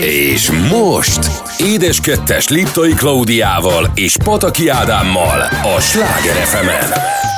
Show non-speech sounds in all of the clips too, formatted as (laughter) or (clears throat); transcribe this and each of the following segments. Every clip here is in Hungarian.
És most Édes Kettes Liptai Klaudiával és Pataki Ádámmal a Sláger fm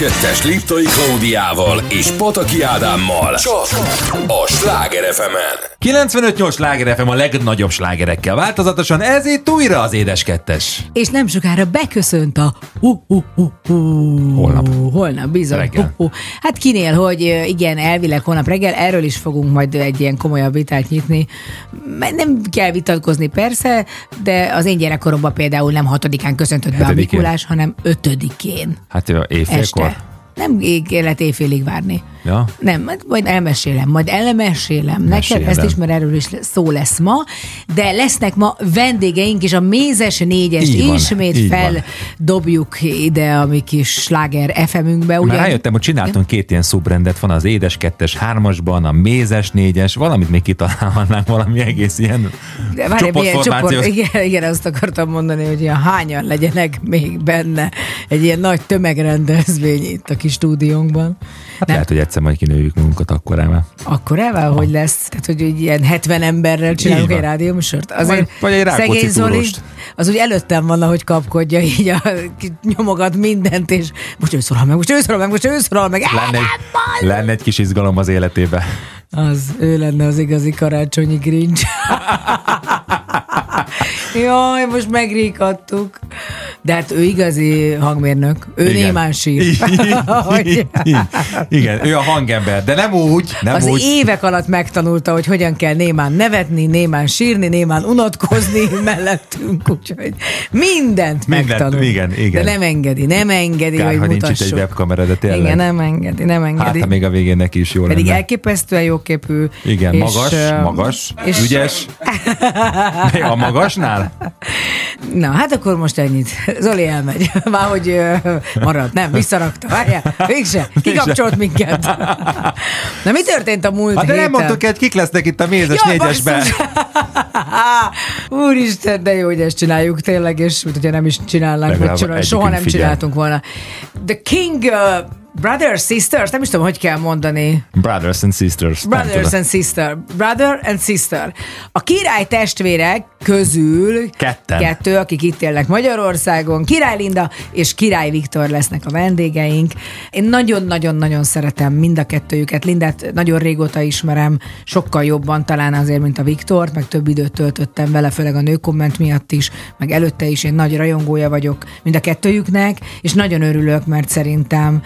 kettes Liptai Klaudiával és Pataki Ádámmal csak a Sláger fm 95-8 Sláger FM a legnagyobb slágerekkel változatosan, ez itt újra az édes kettes. És nem sokára beköszönt a hu, hu, hu, hu. Holnap. Holnap, bizony. Hu, hu. Hát kinél, hogy igen, elvileg holnap reggel, erről is fogunk majd egy ilyen komolyabb vitát nyitni. Nem kell vitatkozni persze, de az én gyerekkoromban például nem hatodikán köszöntött be a Mikulás, hanem ötödikén. Hát évfélkor? Este. Nem élet éjfélig várni. Ja. Nem, majd, elmesélem, majd elmesélem neked, Mesélem. ezt is, mert erről is szó lesz ma, de lesznek ma vendégeink, és a mézes négyest Így van, ismét van. feldobjuk ide a mi kis sláger FM-ünkbe. Már Ugye? rájöttem, hogy csináltunk két ilyen szubrendet, van az édes kettes hármasban, a mézes négyes, valamit még kitalálhatnánk, valami egész ilyen De várj, csoport, igen, igen, azt akartam mondani, hogy ilyen hányan legyenek még benne egy ilyen nagy tömegrendezvény itt a kis stúdiónkban. Hát Nem, lehet, hogy egyszer majd kinőjük magunkat akkor már. akkor elvel, hogy lesz, tehát hogy egy ilyen 70 emberrel csinálunk egy rádióműsort. Vagy- Azért vagy egy Rákóczi szegény Zoli, az úgy előttem van, ahogy kapkodja, így a, (laughs) nyomogat mindent, és most ő szólal meg, most ő szólal meg, most ő szólal meg. Lenne egy, lenne egy kis izgalom az életébe. Az, ő lenne az igazi karácsonyi grincs. (laughs) Jaj, most megríkadtuk. De hát ő igazi hangmérnök. Ő Igen. némán sír. (laughs) Igen, ő a hangember, de nem úgy, nem az úgy. évek alatt megtanulta, hogy hogyan kell némán nevetni, némán sírni, némán unatkozni (laughs) mellettünk, úgyhogy mindent, Mindent, megtanul. igen, igen. De nem engedi, nem engedi, Kár, hogy hogy nincs itt mutassuk. egy webkamera, de tényleg. Igen, nem engedi, nem engedi. Hát, ha még a végén neki is jó Pedig lenne. elképesztően jóképű. Igen, és, magas, magas, és- ügyes. (laughs) A magasnál? Na, hát akkor most ennyit. Zoli elmegy. (laughs) Már hogy ö, marad. Nem, visszarakta. Várjál, mégse. Kikapcsolt minket. (laughs) Na, mi történt a múlt Hát de nem mondtuk, hogy kik lesznek itt a mézes Jaj, négyesben. (laughs) Úristen, de jó, hogy ezt csináljuk tényleg, és mint hogyha nem is csinálnánk, vagy csinál, soha nem figyel. csináltunk volna. The King uh, Brothers, Sisters, nem is tudom, hogy kell mondani. Brothers and sisters. Brothers and sister. Brother and sister. A király testvérek közül Ketten. kettő, akik itt élnek Magyarországon, Király Linda és Király Viktor lesznek a vendégeink. Én nagyon-nagyon-nagyon szeretem mind a kettőjüket. Lindát nagyon régóta ismerem, sokkal jobban talán azért, mint a Viktort, meg több időt töltöttem vele, főleg a nőkomment miatt is, meg előtte is én nagy rajongója vagyok mind a kettőjüknek, és nagyon örülök, mert szerintem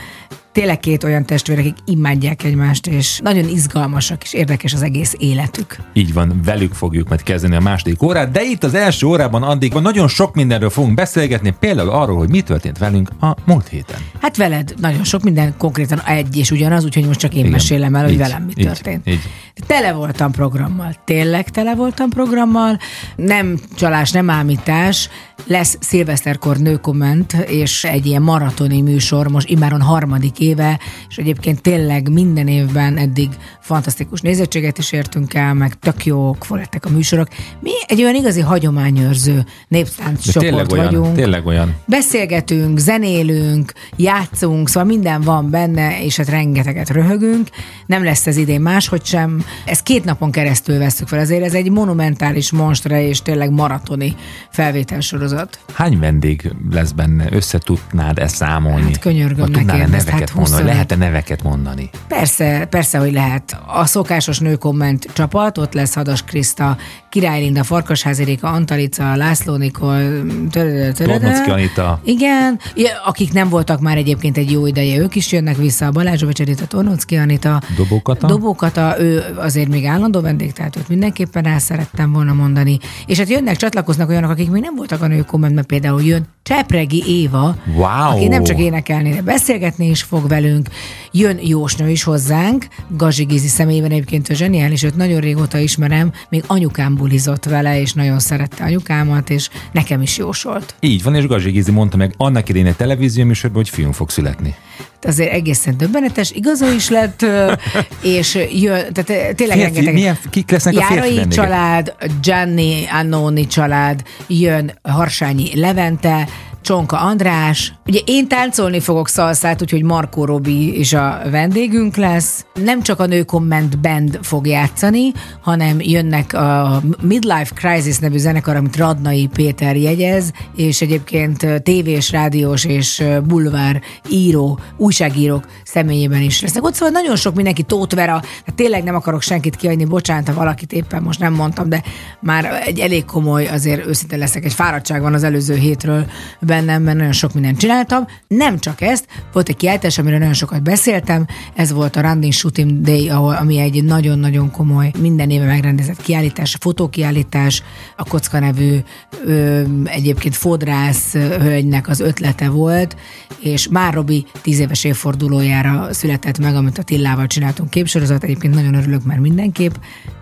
tényleg két olyan testvér, akik imádják egymást, és nagyon izgalmasak és érdekes az egész életük. Így van, velük fogjuk majd kezdeni a második órát, de itt az első órában addig nagyon sok mindenről fogunk beszélgetni, például arról, hogy mi történt velünk a múlt héten. Hát veled nagyon sok minden konkrétan egy és ugyanaz, úgyhogy most csak én Igen. mesélem el, hogy Így, velem mi így, történt. így. Tele voltam programmal, tényleg tele voltam programmal, nem csalás, nem ámítás, lesz szilveszterkor nőkomment, és egy ilyen maratoni műsor, most immáron harmadik éve, és egyébként tényleg minden évben eddig fantasztikus nézettséget is értünk el, meg tök jók lettek a műsorok. Mi egy olyan igazi hagyományőrző néptánc csoport olyan, vagyunk tényleg olyan. beszélgetünk, zenélünk, játszunk, szóval minden van benne, és hát rengeteget röhögünk. Nem lesz ez idén máshogy sem. Ezt két napon keresztül veszük fel, ezért ez egy monumentális monstre, és tényleg maratoni felvételsorozat. Hány vendég lesz benne? Össze tudnád-e számolni? Hát könyörgöm, Vagy ne tudnál-e kérdezd, neveket hát mondani? 25. Lehet-e neveket mondani? Persze, persze, hogy lehet. A szokásos nőkomment csapat, ott lesz Hadas Kriszta, Király Linda, Farkasházi Réka, Antalica, László Nikol. Tornocki Anita. Igen, akik nem voltak már egyébként egy jó ideje, ők is jönnek vissza, a Balázs Becserita, Tornocki Anita, Dobókata? Dobókata, ő azért még állandó vendég, tehát őt mindenképpen el szerettem volna mondani. És hát jönnek, csatlakoznak olyanok, akik még nem voltak a nőkommentben, például jön Csepregi Éva, Wow. aki nem csak énekelni, de beszélgetni is fog velünk. Jön Jósnő is hozzánk, Gazsi Gizi személyében egyébként ő zseniális, őt nagyon régóta ismerem, még anyukám bulizott vele, és nagyon szerette anyukámat, és nekem is jósolt. Így van, és Gazsi Gizi mondta meg annak idején egy televízió műsorban, hogy fiunk fog születni. azért egészen döbbenetes, igaza is lett, (laughs) és jön, tehát tényleg Férfi, rengeteg. milyen, kik lesznek a férfi Járai család, Gianni Annoni család, jön Harsányi Levente, Csonka András. Ugye én táncolni fogok szalszát, úgyhogy Markó Robi is a vendégünk lesz. Nem csak a Nő Comment Band fog játszani, hanem jönnek a Midlife Crisis nevű zenekar, amit Radnai Péter jegyez, és egyébként tévés, rádiós és bulvár író, újságírók személyében is lesznek. Ott szóval nagyon sok mindenki, Tóth Vera, tehát tényleg nem akarok senkit kiadni, bocsánat, ha valakit éppen most nem mondtam, de már egy elég komoly, azért őszinte leszek, egy fáradtság van az előző hétről bennem, mert nagyon sok mindent csináltam. Nem csak ezt, volt egy kiállítás, amiről nagyon sokat beszéltem, ez volt a Randin Shooting Day, ahol, ami egy nagyon-nagyon komoly, minden éve megrendezett kiállítás, fotókiállítás, a Kocka nevű ö, egyébként fodrász hölgynek az ötlete volt, és már Robi tíz éves évfordulójára született meg, amit a Tillával csináltunk képsorozat, egyébként nagyon örülök, mert mindenképp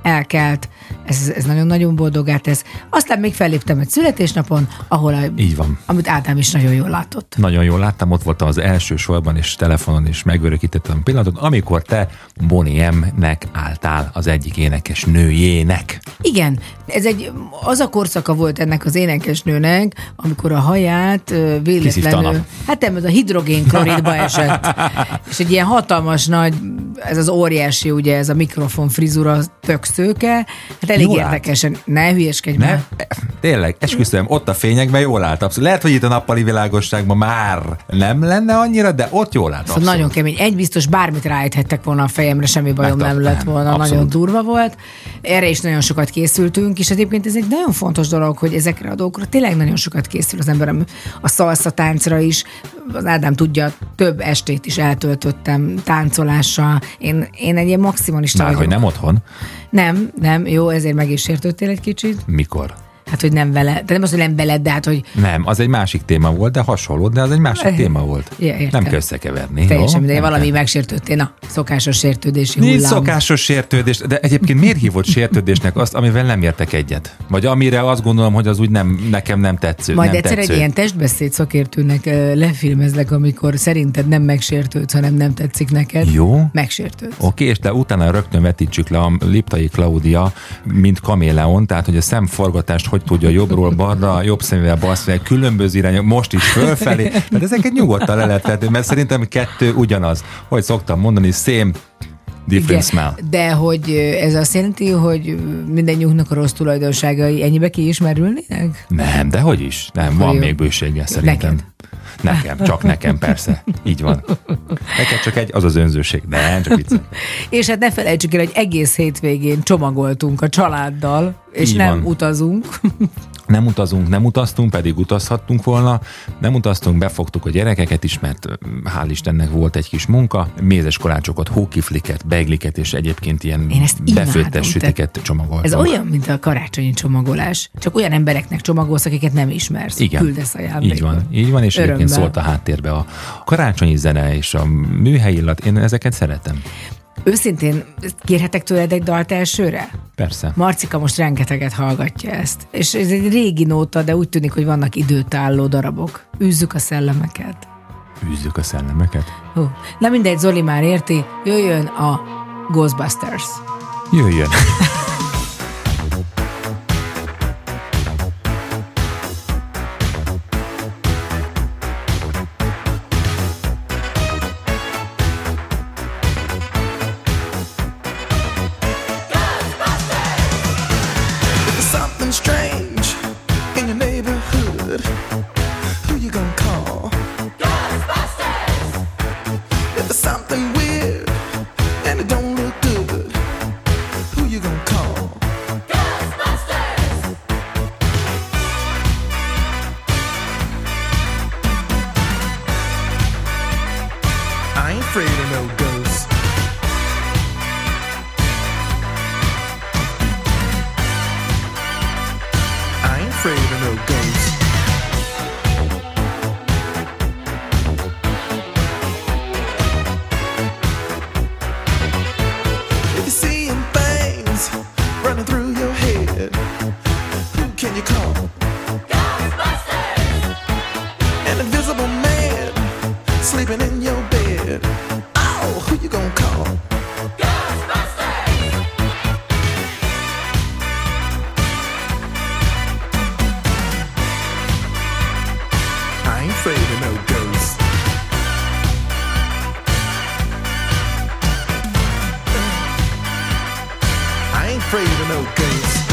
elkelt, ez, ez nagyon-nagyon boldogá tesz. Aztán még felléptem egy születésnapon, ahol a, Így van. amit Ádám is nagyon jól látott. Nagyon jól láttam, ott voltam az első sorban, és telefonon is megörökítettem a pillanatot, amikor te Bonnie M-nek álltál az egyik énekes nőjének. Igen, ez egy, az a korszaka volt ennek az énekesnőnek, amikor a haját véletlenül, nap. hát nem, ez a hidrogénkloridba esett, és egy ilyen hatalmas nagy, ez az óriási, ugye ez a mikrofon frizura tök szőke, hát elég Jól állt. érdekesen, ne hülyeskedj Ne? már. Tényleg, esküszöm, ott a fényekben jól állt. Abszolút. Lehet, hogy itt a nappali világosságban már nem lenne annyira, de ott jól állt. Szóval nagyon kemény. Egy biztos bármit rájthettek volna a fejemre, semmi bajom Megtart- nem lett volna, abszolút. nagyon durva volt. Erre is nagyon sokat készültünk, és egyébként ez egy nagyon fontos dolog, hogy ezekre a dolgokra tényleg nagyon sokat készül az ember. A szalsza táncra is, az Ádám tudja, több estét is eltöltöttem táncolással. Én, én egy ilyen maximalista Már, vagyok. hogy nem otthon? Nem, nem, jó, ezért meg is sértődtél egy kicsit. Mikor? Hát, hogy nem vele, de nem az, hogy nem veled, de hát, hogy Nem, az egy másik téma volt, de hasonló, de az egy másik téma volt. Ja, értem. nem kell összekeverni. teljesen mindegy, valami megsértődtél. Na, szokásos sértődési Nincs hullám. szokásos sértődés, de egyébként miért hívott sértődésnek azt, amivel nem értek egyet? Vagy amire azt gondolom, hogy az úgy nem, nekem nem tetsző. Majd nem egyszer tetsző. egy ilyen testbeszéd szakértőnek lefilmezlek, amikor szerinted nem megsértődsz, hanem nem tetszik neked. Jó. Megsértődsz. Oké, és de utána rögtön vetítsük le a Liptai Klaudia, mint kaméleon, tehát hogy a szemforgatást hogy tudja jobbról balra, jobb szemével bal szemével, különböző irányok, most is fölfelé. Tehát ezeket nyugodtan le lehet vetni, mert szerintem kettő ugyanaz. Hogy szoktam mondani, same different smell. de hogy ez azt jelenti, hogy ö, mindennyiunknak a rossz tulajdonságai ennyibe kiismerülnének? Nem, de hogy is. Nem, Akkor van jó. még bőséggel szerintem. Neked? Nekem, csak nekem persze. Így van. Neked csak egy, az az önzőség. Nem, csak vicc. És hát ne felejtsük el, hogy egész hétvégén csomagoltunk a családdal, és Így nem van. utazunk. Nem utazunk, nem utaztunk, pedig utazhattunk volna. Nem utaztunk, befogtuk a gyerekeket is, mert ö, hál' Istennek volt egy kis munka. Mézes kolácsokat, hókifliket, begliket és egyébként ilyen befőttes sütiket csomagoltam. Ez olyan, mint a karácsonyi csomagolás. Csak olyan embereknek csomagolsz, akiket nem ismersz. Igen. Küldesz ajándékba. Így van, így van, és Örömmel. egyébként szólt a háttérbe a karácsonyi zene és a műhelyi illat. Én ezeket szeretem. Őszintén kérhetek tőled egy dalt elsőre? Persze. Marcika most rengeteget hallgatja ezt. És ez egy régi nóta, de úgy tűnik, hogy vannak időtálló darabok. Űzzük a szellemeket. Űzzük a szellemeket. Hú. Na mindegy, Zoli már érti, jöjjön a Ghostbusters. Jöjjön. (laughs) afraid of no ghosts.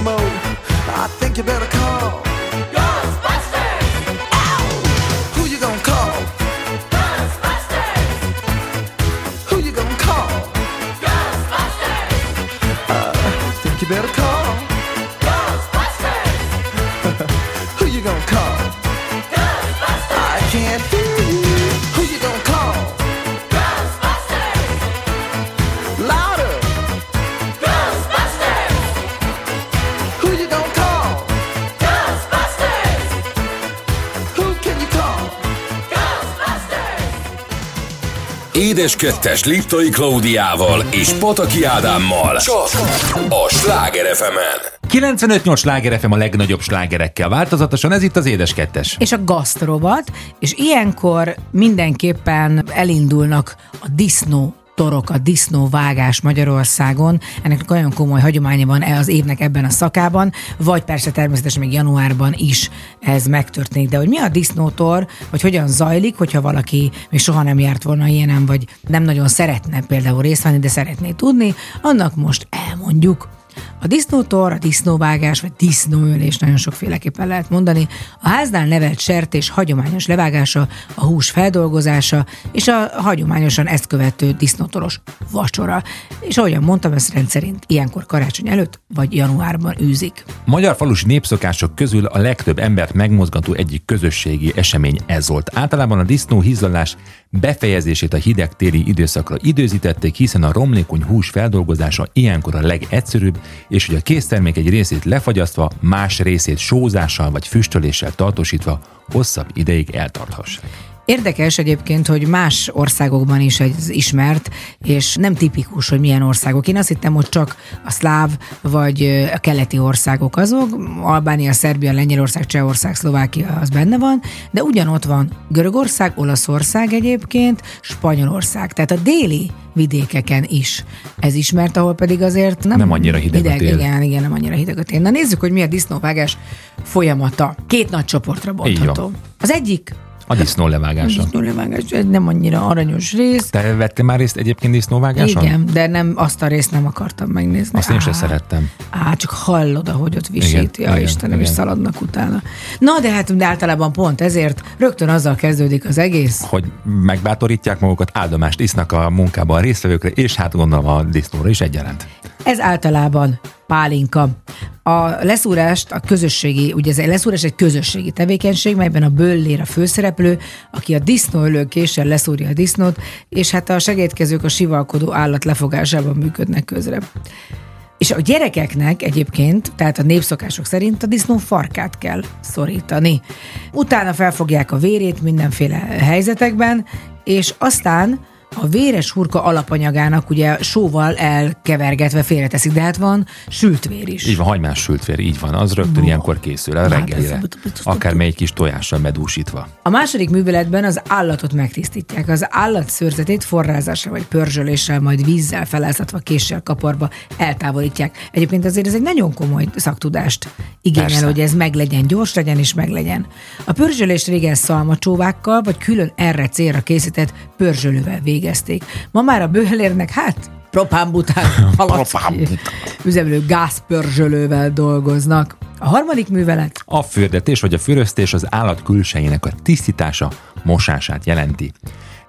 mode. Édes kettes Liptai Klaudiával és Pataki Ádámmal. Csak a Sláger fm 95-8 sláger FM a legnagyobb slágerekkel változatosan, ez itt az Édes Kettes. és a gasztrovat, és ilyenkor mindenképpen elindulnak a disznó torok, a disznóvágás Magyarországon. Ennek olyan komoly hagyománya van e az évnek ebben a szakában, vagy persze természetesen még januárban is ez megtörténik. De hogy mi a disznótor, vagy hogyan zajlik, hogyha valaki még soha nem járt volna ilyenem, vagy nem nagyon szeretne például részt venni, de szeretné tudni, annak most elmondjuk. A disznótor, a disznóvágás, vagy disznóölés, nagyon sokféleképpen lehet mondani, a háznál nevelt sertés hagyományos levágása, a hús feldolgozása, és a hagyományosan ezt követő disznótoros vacsora. És ahogyan mondtam, ezt rendszerint ilyenkor karácsony előtt, vagy januárban űzik. Magyar falusi népszokások közül a legtöbb embert megmozgató egyik közösségi esemény ez volt. Általában a disznó hízlalás befejezését a hideg téli időszakra időzítették, hiszen a romlékony hús feldolgozása ilyenkor a legegyszerűbb, és hogy a késztermék egy részét lefagyasztva, más részét sózással vagy füstöléssel tartósítva hosszabb ideig eltarthassák. Érdekes egyébként, hogy más országokban is ez ismert, és nem tipikus, hogy milyen országok. Én azt hittem, hogy csak a szláv vagy a keleti országok azok, Albánia, Szerbia, Lengyelország, Csehország, Szlovákia az benne van, de ugyanott van Görögország, Olaszország egyébként, Spanyolország, tehát a déli vidékeken is ez ismert, ahol pedig azért nem, Nem annyira hideg a hideg tél. Igen, igen, nem annyira hideg a tél. Na nézzük, hogy mi a disznóvágás folyamata. Két nagy csoportra bontható. Az egyik A disznó levágása. disznólevágás, egy nem annyira aranyos rész. Te vettél már részt egyébként disznóvágáson? Igen, de nem azt a részt nem akartam megnézni. Azt én sem szerettem. Á, csak hallod, ahogy ott visít. Igen, Ja, igen, Istenem, és igen. szaladnak utána. Na, de hát de általában pont ezért rögtön azzal kezdődik az egész. hogy megbátorítják magukat, áldomást isznak a munkában a résztvevőkre, és hát gondolom a disznóra is egyaránt. Ez általában pálinka. A leszúrást a közösségi, ugye ez egy leszúrás egy közösségi tevékenység, melyben a böllér a főszereplő, aki a disznóölő késsel leszúrja a disznót, és hát a segédkezők a sivalkodó állat lefogásában működnek közre. És a gyerekeknek egyébként, tehát a népszokások szerint a disznó farkát kell szorítani. Utána felfogják a vérét mindenféle helyzetekben, és aztán a véres hurka alapanyagának ugye sóval elkevergetve félreteszik, de hát van sült vér is. Így van, hagymás sült vér, így van, az rögtön No. ilyenkor készül a Hát reggelire. Akár egy kis tojással medúsítva. A második műveletben az állatot megtisztítják. Az állat szőrzetét forrázással vagy pörzsöléssel, majd vízzel feláztatva késsel kaparba eltávolítják. Egyébként azért ez egy nagyon komoly szaktudást igényel, Persze. hogy ez meglegyen, gyors legyen és meglegyen. A pörzsölést régen szalmacsóvákkal vagy külön erre célra készített pörzsölővel végezték. Ma már a bőlérnek hát propánbután (laughs) üzemelő gázpörzsölővel dolgoznak. A harmadik művelet A fürdetés vagy a füröztés az állat külsejének a tisztítása, mosását jelenti.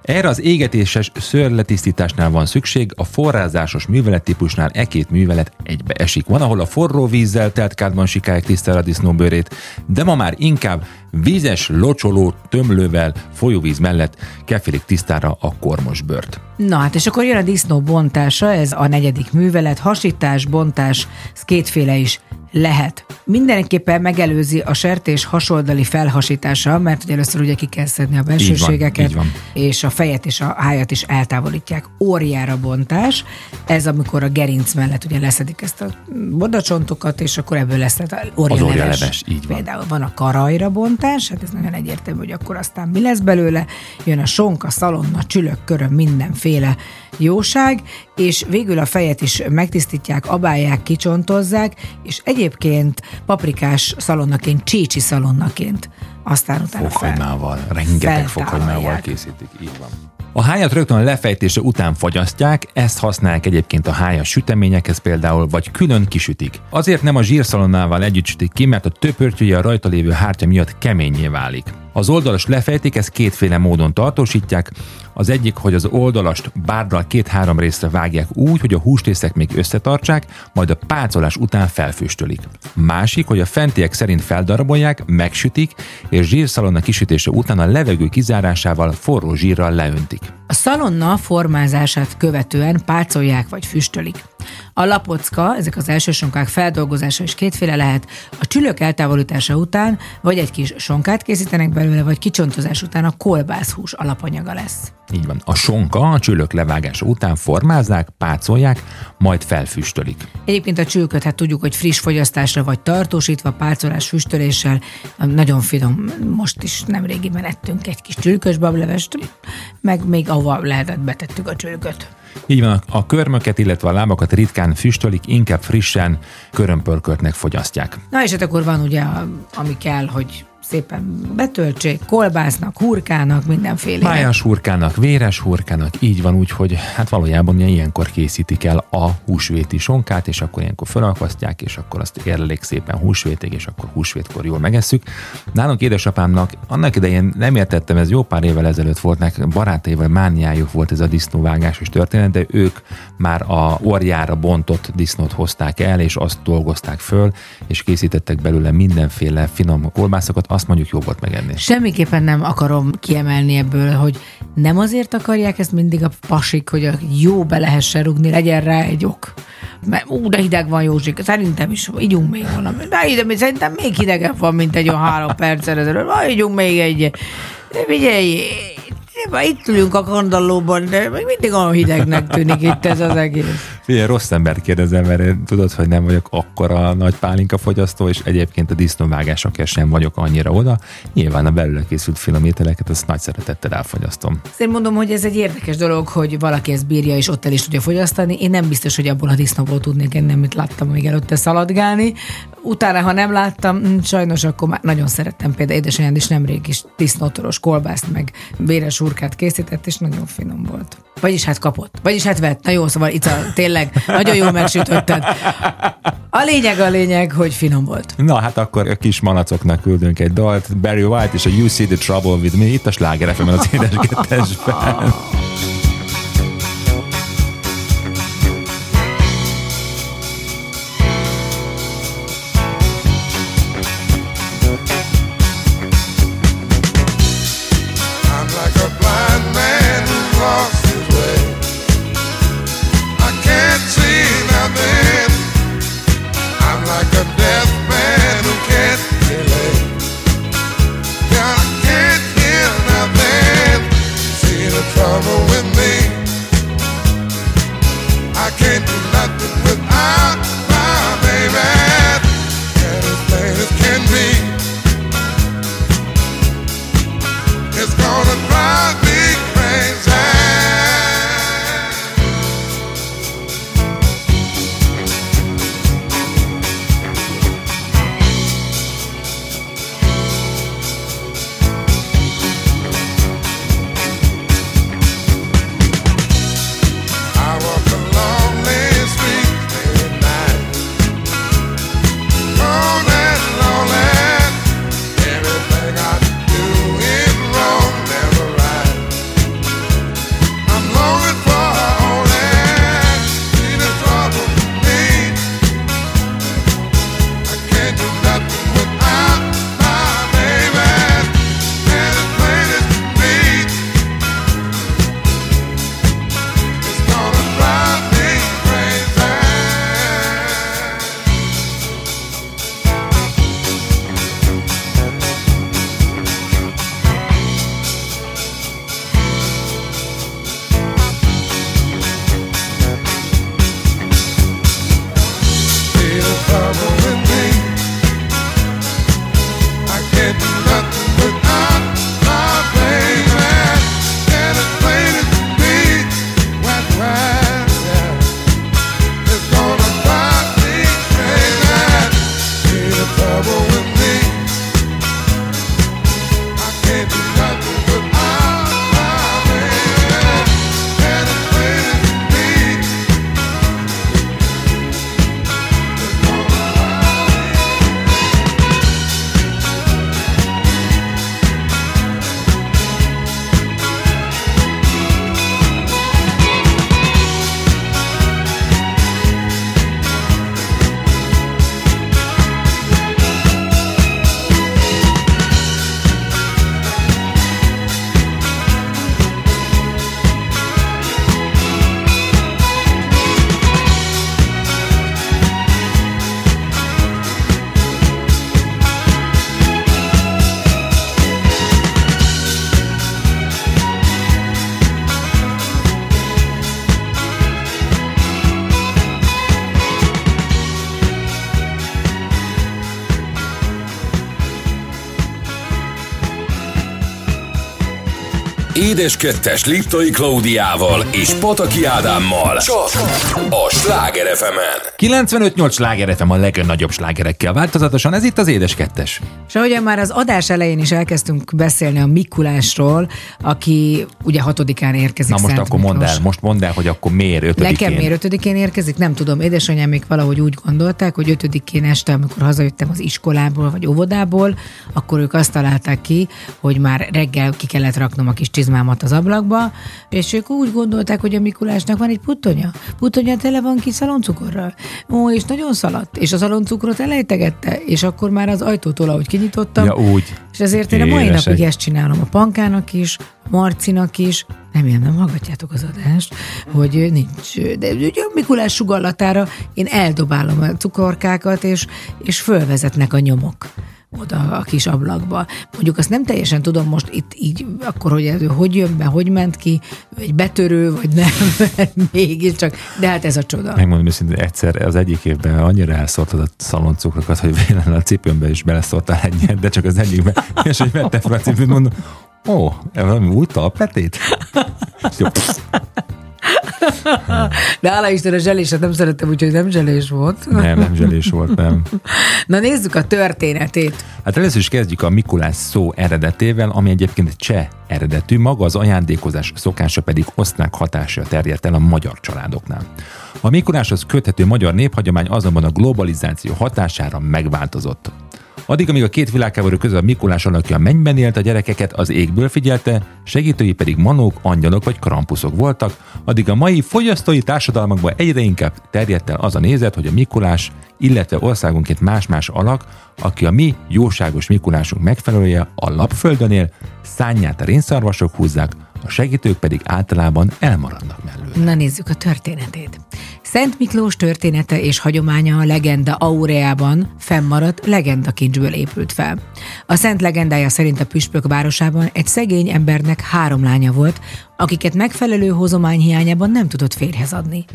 Erre az égetéses szőrletisztításnál van szükség, a forrázásos művelettípusnál e két művelet egybe esik. Van, ahol a forró vízzel telt kádban sikálják tisztára a disznóbőrét, de ma már inkább vízes, locsoló, tömlővel, folyóvíz mellett kefélik tisztára a kormos bőrt. Na hát, és akkor jön a disznó bontása, ez a negyedik művelet, hasítás, bontás, ez kétféle is lehet. Mindenképpen megelőzi a sertés hasoldali felhasítása, mert ugye először ugye ki kell szedni a belsőségeket, így van. és a fejet és a hájat is eltávolítják. Óriára bontás, ez amikor a gerinc mellett ugye leszedik ezt a bodacsontokat, és akkor ebből lesz tehát Az orjaleves, így van. Például van a karajra bontás, hát ez nagyon egyértelmű, hogy akkor aztán mi lesz belőle, jön a sonka, szalonna, csülök, köröm, mindenféle jóság, és végül a fejet is megtisztítják, abálják, kicsontozzák, és egyébként paprikás szalonnaként, csícsi szalonnaként, aztán utána fel- Fokhagymával, rengeteg fokhagymával készítik, így van. A hájat rögtön a lefejtése után fagyasztják, ezt használják egyébként a hájas süteményekhez például, vagy külön kisütik. Azért nem a zsírszalonnával együtt sütik ki, mert a töpörtyűje a rajta lévő hártya miatt keményé válik. Az oldalas lefejtik, ezt kétféle módon tartósítják. Az egyik, hogy az oldalast bárdal két-három részre vágják úgy, hogy a húsrészek még összetartsák, majd a pácolás után felfüstölik. Másik, hogy a fentiek szerint feldarabolják, megsütik, és zsírszalonna kisütése után a levegő kizárásával forró zsírral leöntik. A szalonna formázását követően pácolják vagy füstölik. A lapocka, ezek az első sonkák feldolgozása is kétféle lehet. A csülök eltávolítása után vagy egy kis sonkát készítenek belőle, vagy kicsontozás után a kolbászhús alapanyaga lesz. Így van. A sonka a csülök levágása után formázzák, pácolják, majd felfüstölik. Egyébként a csülköt, hát tudjuk, hogy friss fogyasztásra vagy tartósítva, pácolás füstöléssel, nagyon finom. Most is nem régiben ettünk egy kis csülkös bablevest, meg még ahova lehetett betettük a csülköt. Így van, a körmöket, illetve a lábakat ritkán füstölik, inkább frissen, körömpörköltnek fogyasztják. Na és hát akkor van ugye, ami kell, hogy szépen betöltsék, kolbásznak, hurkának, mindenféle. Májas hurkának, véres hurkának, így van úgy, hogy hát valójában ugye ilyenkor készítik el a húsvéti sonkát, és akkor ilyenkor felakasztják, és akkor azt érlelik szépen húsvétig, és akkor húsvétkor jól megesszük. Nálunk édesapámnak annak idején nem értettem, ez jó pár évvel ezelőtt volt, nek barátaival mániájuk volt ez a disznóvágásos történet, de ők már a orjára bontott disznót hozták el, és azt dolgozták föl, és készítettek belőle mindenféle finom kolbászokat, azt mondjuk jó volt megenni. Semmiképpen nem akarom kiemelni ebből, hogy nem azért akarják ezt mindig a pasik, hogy a jó be lehessen rugni, legyen rá egy ok. Mert ú, de hideg van Józsik, szerintem is ígyunk még valami. De ide, szerintem még hidegebb van, mint egy olyan három perccel ezelőtt. Majd ígyunk még egy. De figyelj, már itt ülünk a kandallóban, de még mindig olyan hidegnek tűnik itt ez az egész. Figyelj, rossz embert kérdezem, mert tudod, hogy nem vagyok akkora nagy pálinka fogyasztó, és egyébként a disznóvágásokért sem vagyok annyira oda. Nyilván a belőle készült finom ételeket, azt nagy szeretettel elfogyasztom. Én mondom, hogy ez egy érdekes dolog, hogy valaki ezt bírja és ott el is tudja fogyasztani. Én nem biztos, hogy abból a disznóból tudnék enni, amit láttam még előtte szaladgálni. Utána, ha nem láttam, mm, sajnos akkor már nagyon szerettem. Például édesanyád is nemrég is disznótoros kolbászt, meg véres hurkát készített, és nagyon finom volt. Vagyis hát kapott. Vagyis hát vett. Na jó, szóval itt a, tényleg nagyon jól megsütötted. A lényeg a lényeg, hogy finom volt. Na hát akkor a kis malacoknak küldünk egy dalt. Barry White és a You See the Trouble with Me, itt a Sláger az édeskettesben. 2-es Liptai Klaudiával és Pataki Ádámmal csak a Sláger fm 95-8 Sláger FM a legnagyobb slágerekkel változatosan, ez itt az Édes Kettes. És ahogyan már az adás elején is elkezdtünk beszélni a Mikulásról, aki ugye hatodikán érkezik. Na most Szent akkor Miklós. mondd el, most mondd el, hogy akkor miért ötödikén. Nekem miért ötödikén érkezik, nem tudom. Édesanyám még valahogy úgy gondolták, hogy ötödikén este, amikor hazajöttem az iskolából vagy óvodából, akkor ők azt találták ki, hogy már reggel ki kellett raknom a kis csizmámat az ablakba, és ők úgy gondolták, hogy a Mikulásnak van egy puttonya. Puttonya tele van ki szaloncukorral. Ó, és nagyon szaladt, és a szaloncukrot elejtegette, és akkor már az ajtótól, ahogy kinyitottam, Ja, úgy. és ezért én a mai Éresek. napig ezt csinálom a Pankának is, Marcinak is, nem ilyen, nem hallgatjátok az adást, hogy nincs, de ugye a Mikulás sugallatára én eldobálom a cukorkákat, és, és fölvezetnek a nyomok oda a kis ablakba. Mondjuk azt nem teljesen tudom most itt így, akkor, hogy ez hogy jön be, hogy ment ki, egy betörő, vagy nem, (laughs) mégiscsak, de hát ez a csoda. Megmondom őszintén, egyszer az egyik évben annyira elszórtad a szaloncukrokat, hogy véletlenül a cipőmbe is beleszórtál egyet, de csak az egyikben, (laughs) és hogy vettem fel a cipőt, mondom, ó, ez valami új talpletét? És jó, De hála Isten, a zseléset nem szeretem, úgyhogy nem zselés volt. nem, nem zselés volt, nem. Na nézzük a történetét. Hát először is kezdjük a Mikulás szó eredetével, ami egyébként cseh eredetű, maga az ajándékozás szokása pedig osztrák hatása terjedt el a magyar családoknál. A Mikuláshoz köthető magyar néphagyomány azonban a globalizáció hatására megváltozott. Addig, amíg a két világháború között a Mikulás alakja mennyben élt, a gyerekeket az égből figyelte, segítői pedig manók, angyalok vagy krampuszok voltak, addig a mai fogyasztói társadalmakban egyre inkább terjedt el az a nézet, hogy a Mikulás, illetve országonként más-más alak, aki a mi jóságos Mikulásunk megfelelője, a lapföldön él, szányát a rénszarvasok húzzák, a segítők pedig általában elmaradnak mellőle. Na nézzük a történetét. Szent Miklós története és hagyománya a legenda aureában fennmaradt legendakincsből épült fel. A szent legendája szerint a püspök városában egy szegény embernek három lánya volt, akiket megfelelő hozomány hiányában nem tudott férhez adni.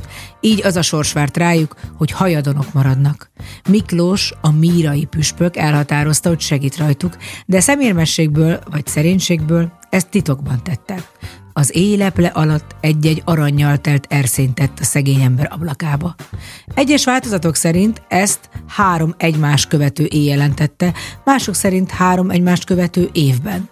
Így az a sors várt rájuk, hogy hajadonok maradnak. Miklós, a mírai püspök elhatározta, hogy segít rajtuk, de szemérmességből vagy szerénységből ezt titokban tette. Az éleple alatt egy-egy aranyjal telt erszényt tett a szegény ember ablakába. Egyes változatok szerint ezt három egymást követő éj jelentette, mások szerint három egymást követő évben.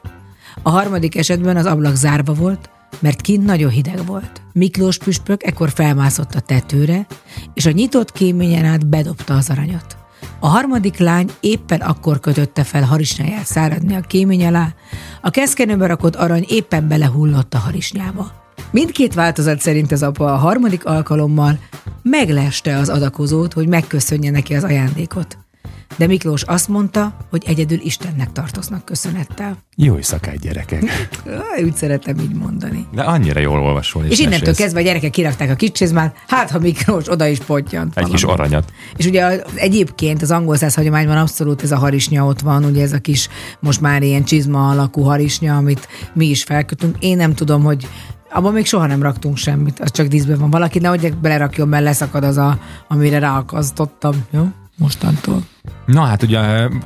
A harmadik esetben az ablak zárva volt, mert kint nagyon hideg volt. Miklós püspök ekkor felmászott a tetőre, és a nyitott kéményen át bedobta az aranyat. A harmadik lány éppen akkor kötötte fel harisnyáját száradni a kémény alá, a keszkenőbe rakott arany éppen belehullott a harisnyába. Mindkét változat szerint az apa a harmadik alkalommal megleste az adakozót, hogy megköszönje neki az ajándékot. De Miklós azt mondta, hogy egyedül Istennek tartoznak köszönettel. Jó éjszakát, gyerekek! (laughs) Úgy szeretem így mondani. De annyira jól olvasol. És, És innentől mesélsz. kezdve a gyerekek kirakták a kicsizmát, hát ha Miklós oda is pottyant. Egy kis aranyat. És ugye az- egyébként az angol száz hagyományban abszolút ez a harisnya ott van, ugye ez a kis most már ilyen csizma alakú harisnya, amit mi is felkötünk. Én nem tudom, hogy abban még soha nem raktunk semmit, az csak díszben van. Valaki nehogy belerakjon, mert leszakad az, a, amire ráakasztottam. Jó? Mostantól. Na hát ugye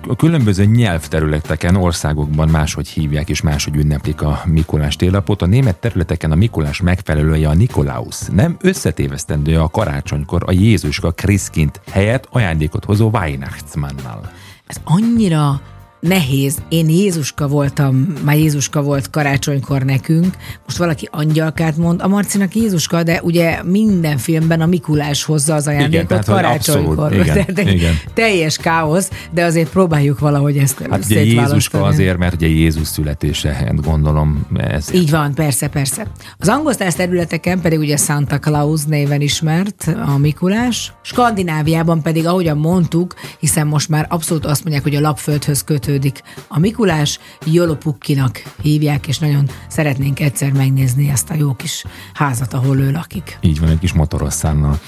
a különböző nyelvterületeken, országokban máshogy hívják és máshogy ünneplik a Mikulás télapot. A német területeken a Mikulás megfelelője a Nikolaus. Nem összetévesztendő a karácsonykor a Jézuska Kriszkint helyett ajándékot hozó Weihnachtsmannnal. Ez annyira nehéz. Én Jézuska voltam, már Jézuska volt karácsonykor nekünk, most valaki angyalkát mond, a Marcinak Jézuska, de ugye minden filmben a Mikulás hozza az ajándékot tehát, hogy karácsonykor. abszolút, igen, (laughs) Tehát igen. Teljes káosz, de azért próbáljuk valahogy ezt Hát ugye. Jézuska azért, mert ugye Jézus születése, hát gondolom ez. Így van, persze, persze. Az angol területeken pedig ugye Santa Claus néven ismert a Mikulás, Skandináviában pedig, ahogyan mondtuk, hiszen most már abszolút azt mondják, hogy a lapföldhöz kötődik a Mikulás, Jolopukkinak hívják, és nagyon szeretnénk egyszer megnézni ezt a jó kis házat, ahol ő lakik. Így van, egy kis motorosszánnal.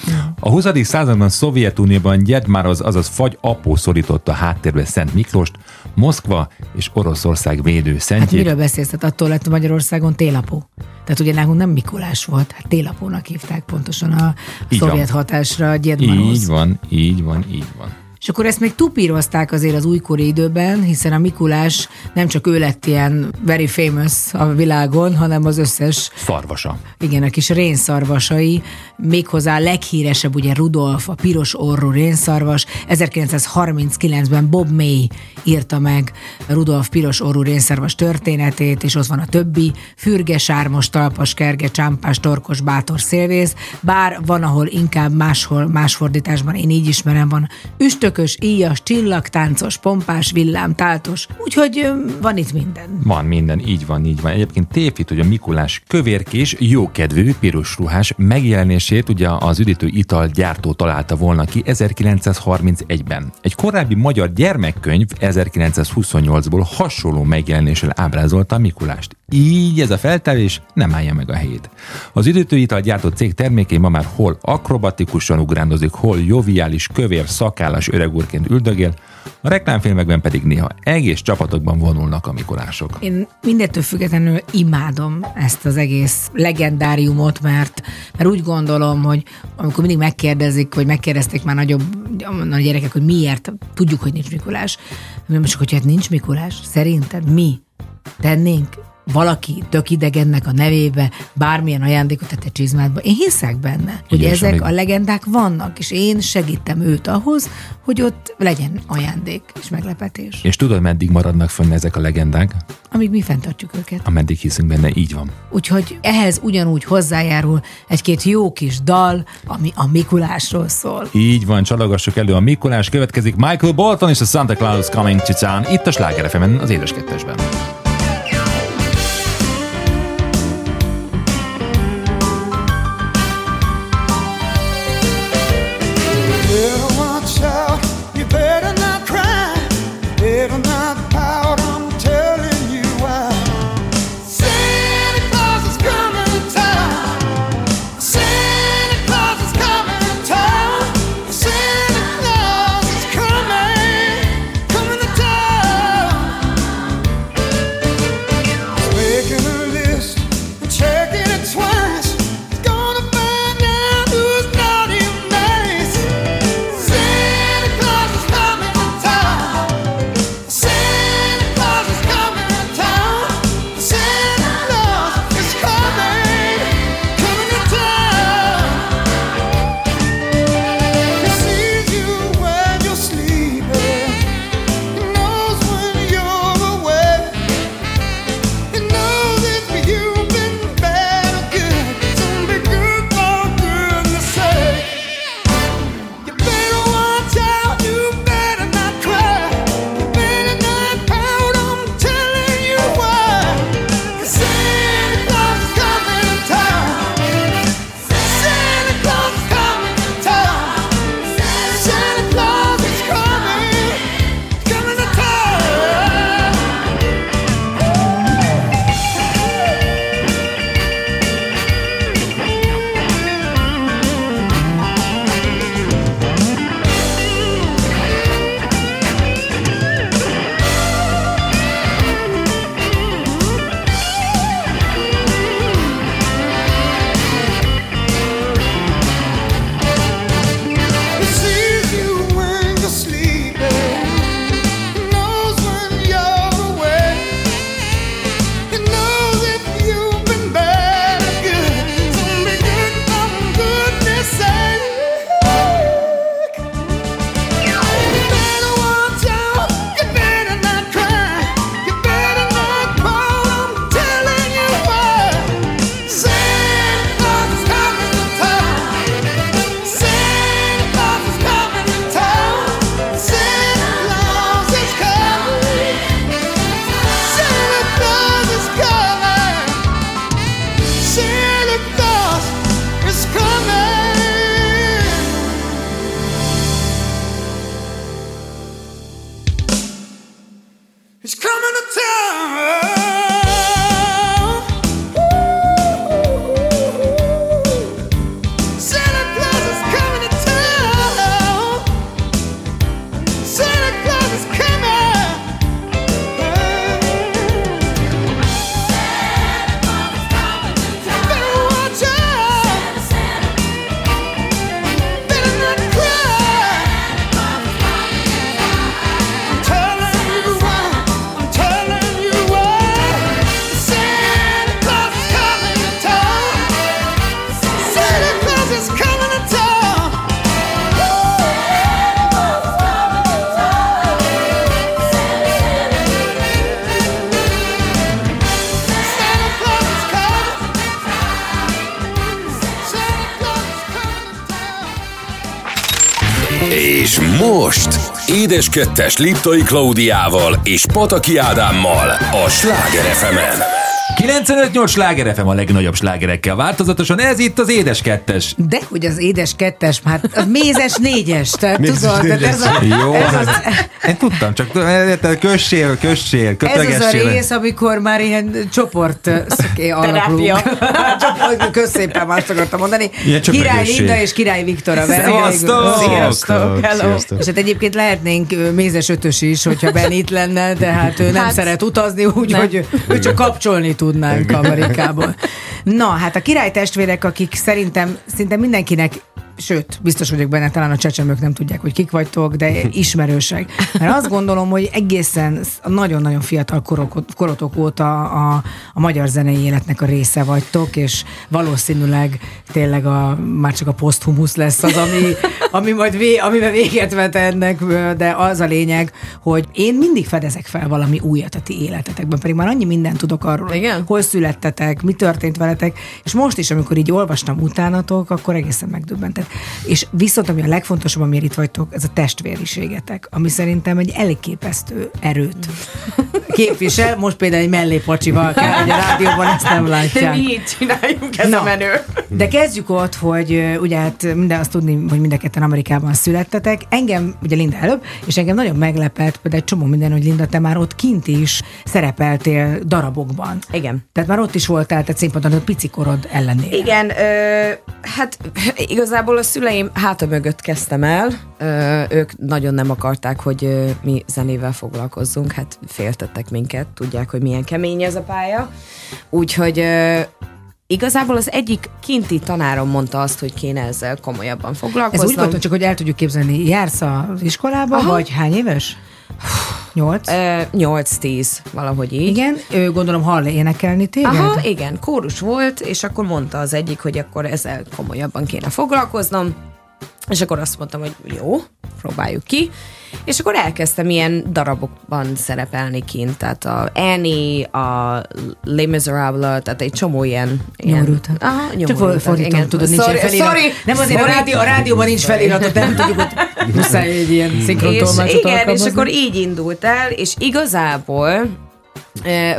A 20. században Szovjetunióban Gyedmároz, azaz fagy apó szorította háttérbe Szent Miklóst, Moszkva és Oroszország védő Hát szentjét. miről beszélsz? Hát attól lett Magyarországon télapó. Tehát ugye nálunk nem Mikulás volt, hát télapónak hívták pontosan a Így van. szovjet hatásra Gyedmaroz. Így van, így van, így van. És akkor ezt még tupírozták azért az újkori időben, hiszen a Mikulás nem csak ő lett ilyen very famous a világon, hanem az összes Szarvasa. igen, a kis rénszarvasai, méghozzá a leghíresebb ugye Rudolf, a piros orrú rénszarvas. 1939-ben Bob May írta meg Rudolf piros orrú rénszarvas történetét, és ott van a többi, fürge, sármos, talpas, kerge, csámpás, torkos, bátor, szélvész, bár van, ahol inkább máshol, más fordításban, én így ismerem, van üstökös, íjas, csillagtáncos, pompás, villám, táltos, úgyhogy van itt minden. Van minden, így van, így van. Egyébként tévhit, hogy a Mikulás kövérkés, jókedvű, piros ruhás megjelenését ugye az üdítő ital gyártó találta volna ki 1931-ben. Egy korábbi magyar gyermekkönyv 1928-ból hasonló megjelenéssel ábrázolta Mikulást. Így ez a feltevés nem állja meg a helyét. Az üdítő ital gyártó cég termékei ma már hol akrobatikusan ugrándozik, hol joviális, kövér, szakállas öregúrként üldögél, a reklámfilmekben pedig néha egész csapatokban vonulnak a Mikulások. Én mindettől függetlenül imádom ezt az egész legendáriumot, mert, mert úgy gondolom, hogy amikor mindig megkérdezik, vagy megkérdezték már nagyobb a gyerekek, hogy miért tudjuk, hogy nincs Mikulás. Most, hogy hát nincs Mikulás, szerinted mi tennénk valaki tök idegennek a nevébe bármilyen ajándékot tette csizmádba. Én hiszek benne, hogy Igen, ezek amíg- a legendák vannak, és én segítem őt ahhoz, hogy ott legyen ajándék és meglepetés. És tudod, meddig maradnak fönn ezek a legendák? Amíg mi fenntartjuk őket. Ameddig hiszünk benne, így van. Úgyhogy ehhez ugyanúgy hozzájárul egy-két jó kis dal, ami a Mikulásról szól. Így van, csalogassuk elő a Mikulás, következik Michael Bolton és a Santa Claus Coming to Town, itt a Sláger az édes kettesben. Édes Kettes Liptai Klaudiával és Pataki Ádámmal a Sláger fm 95-8 sláger FM a legnagyobb slágerekkel változatosan, ez itt az édes kettes. De hogy az édes kettes, már a mézes négyes, tehát Mézes tudod, tehát négyes. ez, a, Jó, ez, hát, az, én tudtam, csak kössél, kössél, ez az a rész, amikor már ilyen csoport szoké (laughs) alakulunk. (laughs) Csoport, Köszépen már azt akartam mondani. Ilyen Király. Linda és Király Viktor a! Sziasztok! Hello! Sziasztok. És hát egyébként lehetnénk mézes ötös is, hogyha Ben itt lenne, de hát ő nem Hát, szeret utazni, úgyhogy ő csak kapcsolni tudnánk Amerikából. Na, hát a király testvérek, akik szerintem szinte mindenkinek Sőt, biztos vagyok benne, talán a csecsemők nem tudják, hogy kik vagytok, de (laughs) ismerősek. Mert azt gondolom, hogy egészen nagyon-nagyon fiatal korok, korotok óta a, a magyar zenei életnek a része vagytok, és valószínűleg tényleg a, már csak a poszthumusz lesz az, ami, ami majd vé, amiben véget vet ennek, de az a lényeg, hogy én mindig fedezek fel valami újat a ti életetekben, pedig már annyi mindent tudok arról, Igen? hol születtetek, mi történt veletek, és most is, amikor így olvastam utánatok, akkor egészen megdöbbentett. És viszont, ami a legfontosabb, amiért itt vagytok, ez a testvériségetek, ami szerintem egy elképesztő erőt (laughs) képvisel. Most például egy mellépacsival kell, hogy a rádióban ezt nem látják. Mi így csináljuk, ez Na. a menő. De kezdjük ott, hogy ugye hát minden azt tudni, hogy mind a ketten Amerikában születtetek. Engem, ugye Linda előbb, és engem nagyon meglepett, például egy csomó minden, hogy Linda, te már ott kint is szerepeltél darabokban. Igen. Tehát már ott is voltál, tehát színpadon, a picikorod ellenére. Igen, ö, hát igazából a szüleim háta mögött kezdtem el. Ö, ők nagyon nem akarták, hogy ö, mi zenével foglalkozzunk, hát féltettek minket, tudják, hogy milyen kemény ez a pálya. Úgyhogy ö, igazából az egyik kinti tanárom mondta azt, hogy kéne ezzel komolyabban Ez foglalkoznom. úgy volt, hogy csak hogy el tudjuk képzelni, jársz az iskolába, Aha. vagy hány éves? Nyolc? Ö, 8-10, valahogy így. Igen, ő gondolom hall énekelni téged? Aha, igen, kórus volt, és akkor mondta az egyik, hogy akkor ezzel komolyabban kéne foglalkoznom, és akkor azt mondtam, hogy jó, próbáljuk ki, és akkor elkezdtem ilyen darabokban szerepelni kint, tehát a Annie, a Les Miserables, tehát egy csomó ilyen... ilyen Nyomorultak. Aha, Csak nyomorultak, fordítom, igen. tudod, nincs sorry, felirat. sorry, Nem azért sorry. a, rádió, a rádióban nincs felirat, nem tudjuk, hogy (laughs) muszáj egy ilyen és szinkrontolmácsot igen, és alkalmazni. akkor így indult el, és igazából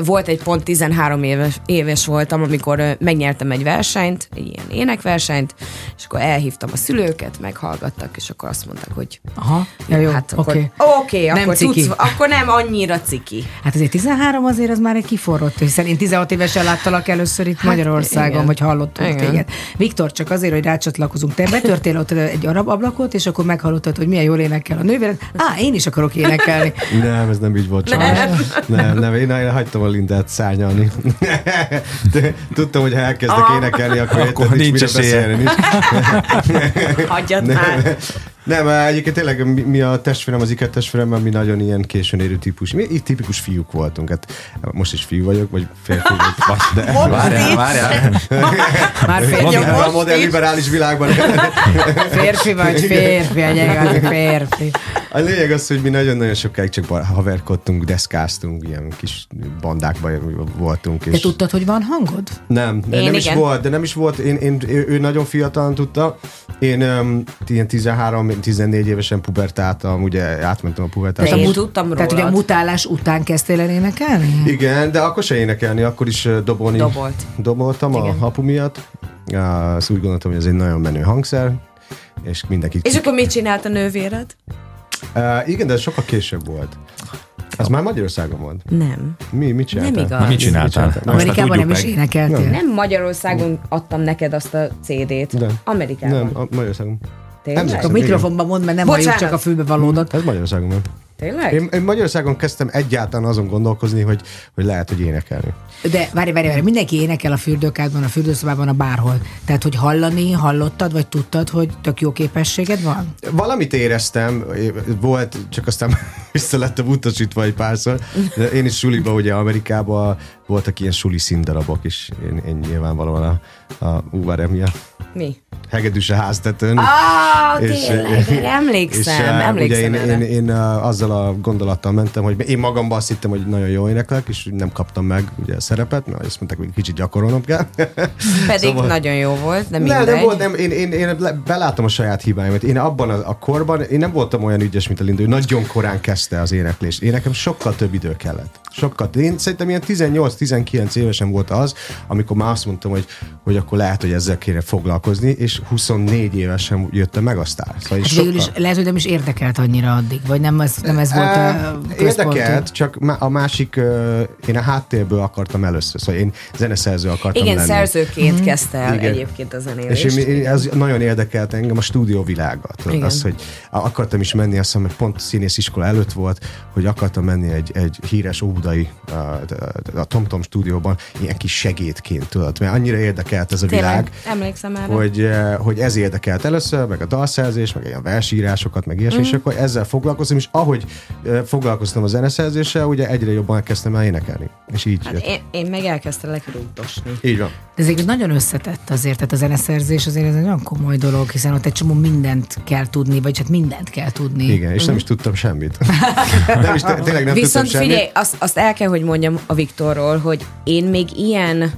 volt egy pont 13 éves, éves voltam, amikor megnyertem egy versenyt, egy ilyen énekversenyt, és akkor elhívtam a szülőket, meghallgattak, és akkor azt mondták, hogy Aha, ja, jó, hát oké. akkor, oké, Nem akkor, ciki. tudsz, akkor nem annyira ciki. Hát azért 13 azért az már egy kiforrott, hiszen én 16 évesen láttalak először itt Magyarországon, Hát, igen. vagy hallottam Igen. téged. Viktor, csak azért, hogy rácsatlakozunk. Te betörtél ott egy arab ablakot, és akkor meghallottad, hogy milyen jól énekel a nővéred. Á, én is akarok énekelni. Nem, ez nem így volt sajnos. Nem, nem, én, én hagytam a Lindát szárnyalni. (laughs) Tudtam, hogy ha elkezdek énekelni, akkor, Akkor érted, nincs mire beszélni. Hagyjad már. Nem, egyébként tényleg mi, mi a testvérem, az iker testvéremmel, mi nagyon ilyen későn érő típus. Mi így tipikus fiúk voltunk. Hát most is fiú vagyok, vagy férfi vagy, de Várjál, várjál. Már férfi, Mondjuk, a most modern is. liberális világban. férfi vagy férfi, a az férfi. A lényeg az, hogy mi nagyon-nagyon sokáig csak bar- haverkodtunk, deszkáztunk, ilyen kis bandákban voltunk. Te És tudtad, hogy van hangod? Nem, de Én nem is igen. volt, de nem is volt. Én, én, ő, ő nagyon fiatalan tudta. Én um, ilyen 13-14 évesen pubertáltam, ugye átmentem a De pubertáltam. én mut- tudtam Tehát, hogy a rólad. mutálás után kezdtél el énekelni? Igen, de akkor se énekelni, akkor is dobolni. Dobolt. Doboltam Igen. a hapu miatt. Azt úgy gondoltam, hogy ez egy nagyon menő hangszer, és mindenki... És akkor mit csinált a nővéred? Uh, igen, de ez sokkal később volt. Az már Magyarországon volt. Nem. Mi, mit csináltál? Nem igaz. Na, mit csináltál? Amerikában nem is énekeltél? Nem Magyarországon adtam neked azt a CD-t. Nem. Amerikában. Nem, a Magyarországon. Tényleg? Nem A mikrofonban mondd, mert nem halljuk Bocsánat. csak a fülbe valódot. Ez Magyarországon van. Tényleg? Én, én Magyarországon kezdtem egyáltalán azon gondolkozni, hogy, hogy lehet, hogy énekelni. De várj, várj, várj, mindenki énekel a fürdőkádban, a fürdőszobában, a bárhol. Tehát, hogy hallani, hallottad, vagy tudtad, hogy tök jó képességed van? Valamit éreztem, volt, csak aztán (laughs) vissza lettem utasítva egy párszor. De én is suliba, ugye Amerikában voltak ilyen suli színdarabok is. Én, én nyilvánvalóan a, a ú, várj, mi a Mi? Hegedűs a háztetőn. Ah, És- tényleg, erre emlékszem, és, emlékszem ugye én, én, én, eh, azzal a gondolattal mentem, hogy én magamban azt hittem, hogy nagyon jó éneklek, és nem kaptam meg ugye a szerepet, mert azt mondták, hogy kicsit gyakorolnom kell. (laughs) Pedig Szóval- nagyon jó volt, de mindegy. nem volt, nem, én, én, én belátom a saját hibáimat. Én abban a, a korban, én nem voltam olyan ügyes, mint a Linda, nagyon korán kezdte az éneklést. Én nekem sokkal több idő kellett. Sokkal. Én szerintem ilyen 18-19 évesen volt az, amikor már azt mondtam, hogy, hogy akkor lehet, hogy ezzel kéne foglalkozni, és 24 évesen jöttem meg a sztár. Szóval Hát végül is sokkal- lehet, hogy nem is érdekelt annyira addig, vagy nem ez, nem ez volt a Á, központú. Érdekelt, csak a másik, én a háttérből akartam először, szóval én zeneszerző akartam Igen, lenni. szerzőként kezdte el Igen. egyébként a És zenélést. én, én, ez nagyon érdekelt engem a stúdió világa. Tudod, Igen. Az, hogy akartam is menni, azt hiszem, hogy pont színésziskola előtt volt, hogy akartam menni egy, egy híres óbudai a, a, a TomTom stúdióban ilyen kis segédként, tudod, mert annyira érdekelt ez a Tényleg, világ, emlékszem erre. hogy, hogy ez érdekelt először, meg a dalszerzés, meg ilyen versírásokat, meg ilyesmi, Mhm. és akkor ezzel foglalkoztam, és ahogy foglalkoztam a zeneszerzéssel, ugye egyre jobban kezdtem el énekelni. És így Hát jött. én, én meg elkezdtelek rúgdosni. Így van. De ez egy nagyon összetett azért, tehát a zeneszerzés azért ez egy nagyon komoly dolog, hiszen ott egy csomó mindent kell tudni, vagy hát mindent kell tudni. Igen, és nem is tudtam semmit. (laughs) nem is, té- tényleg nem Viszont tudtam semmit. figyelj, azt, azt el kell, hogy mondjam a Viktorról, hogy én még ilyen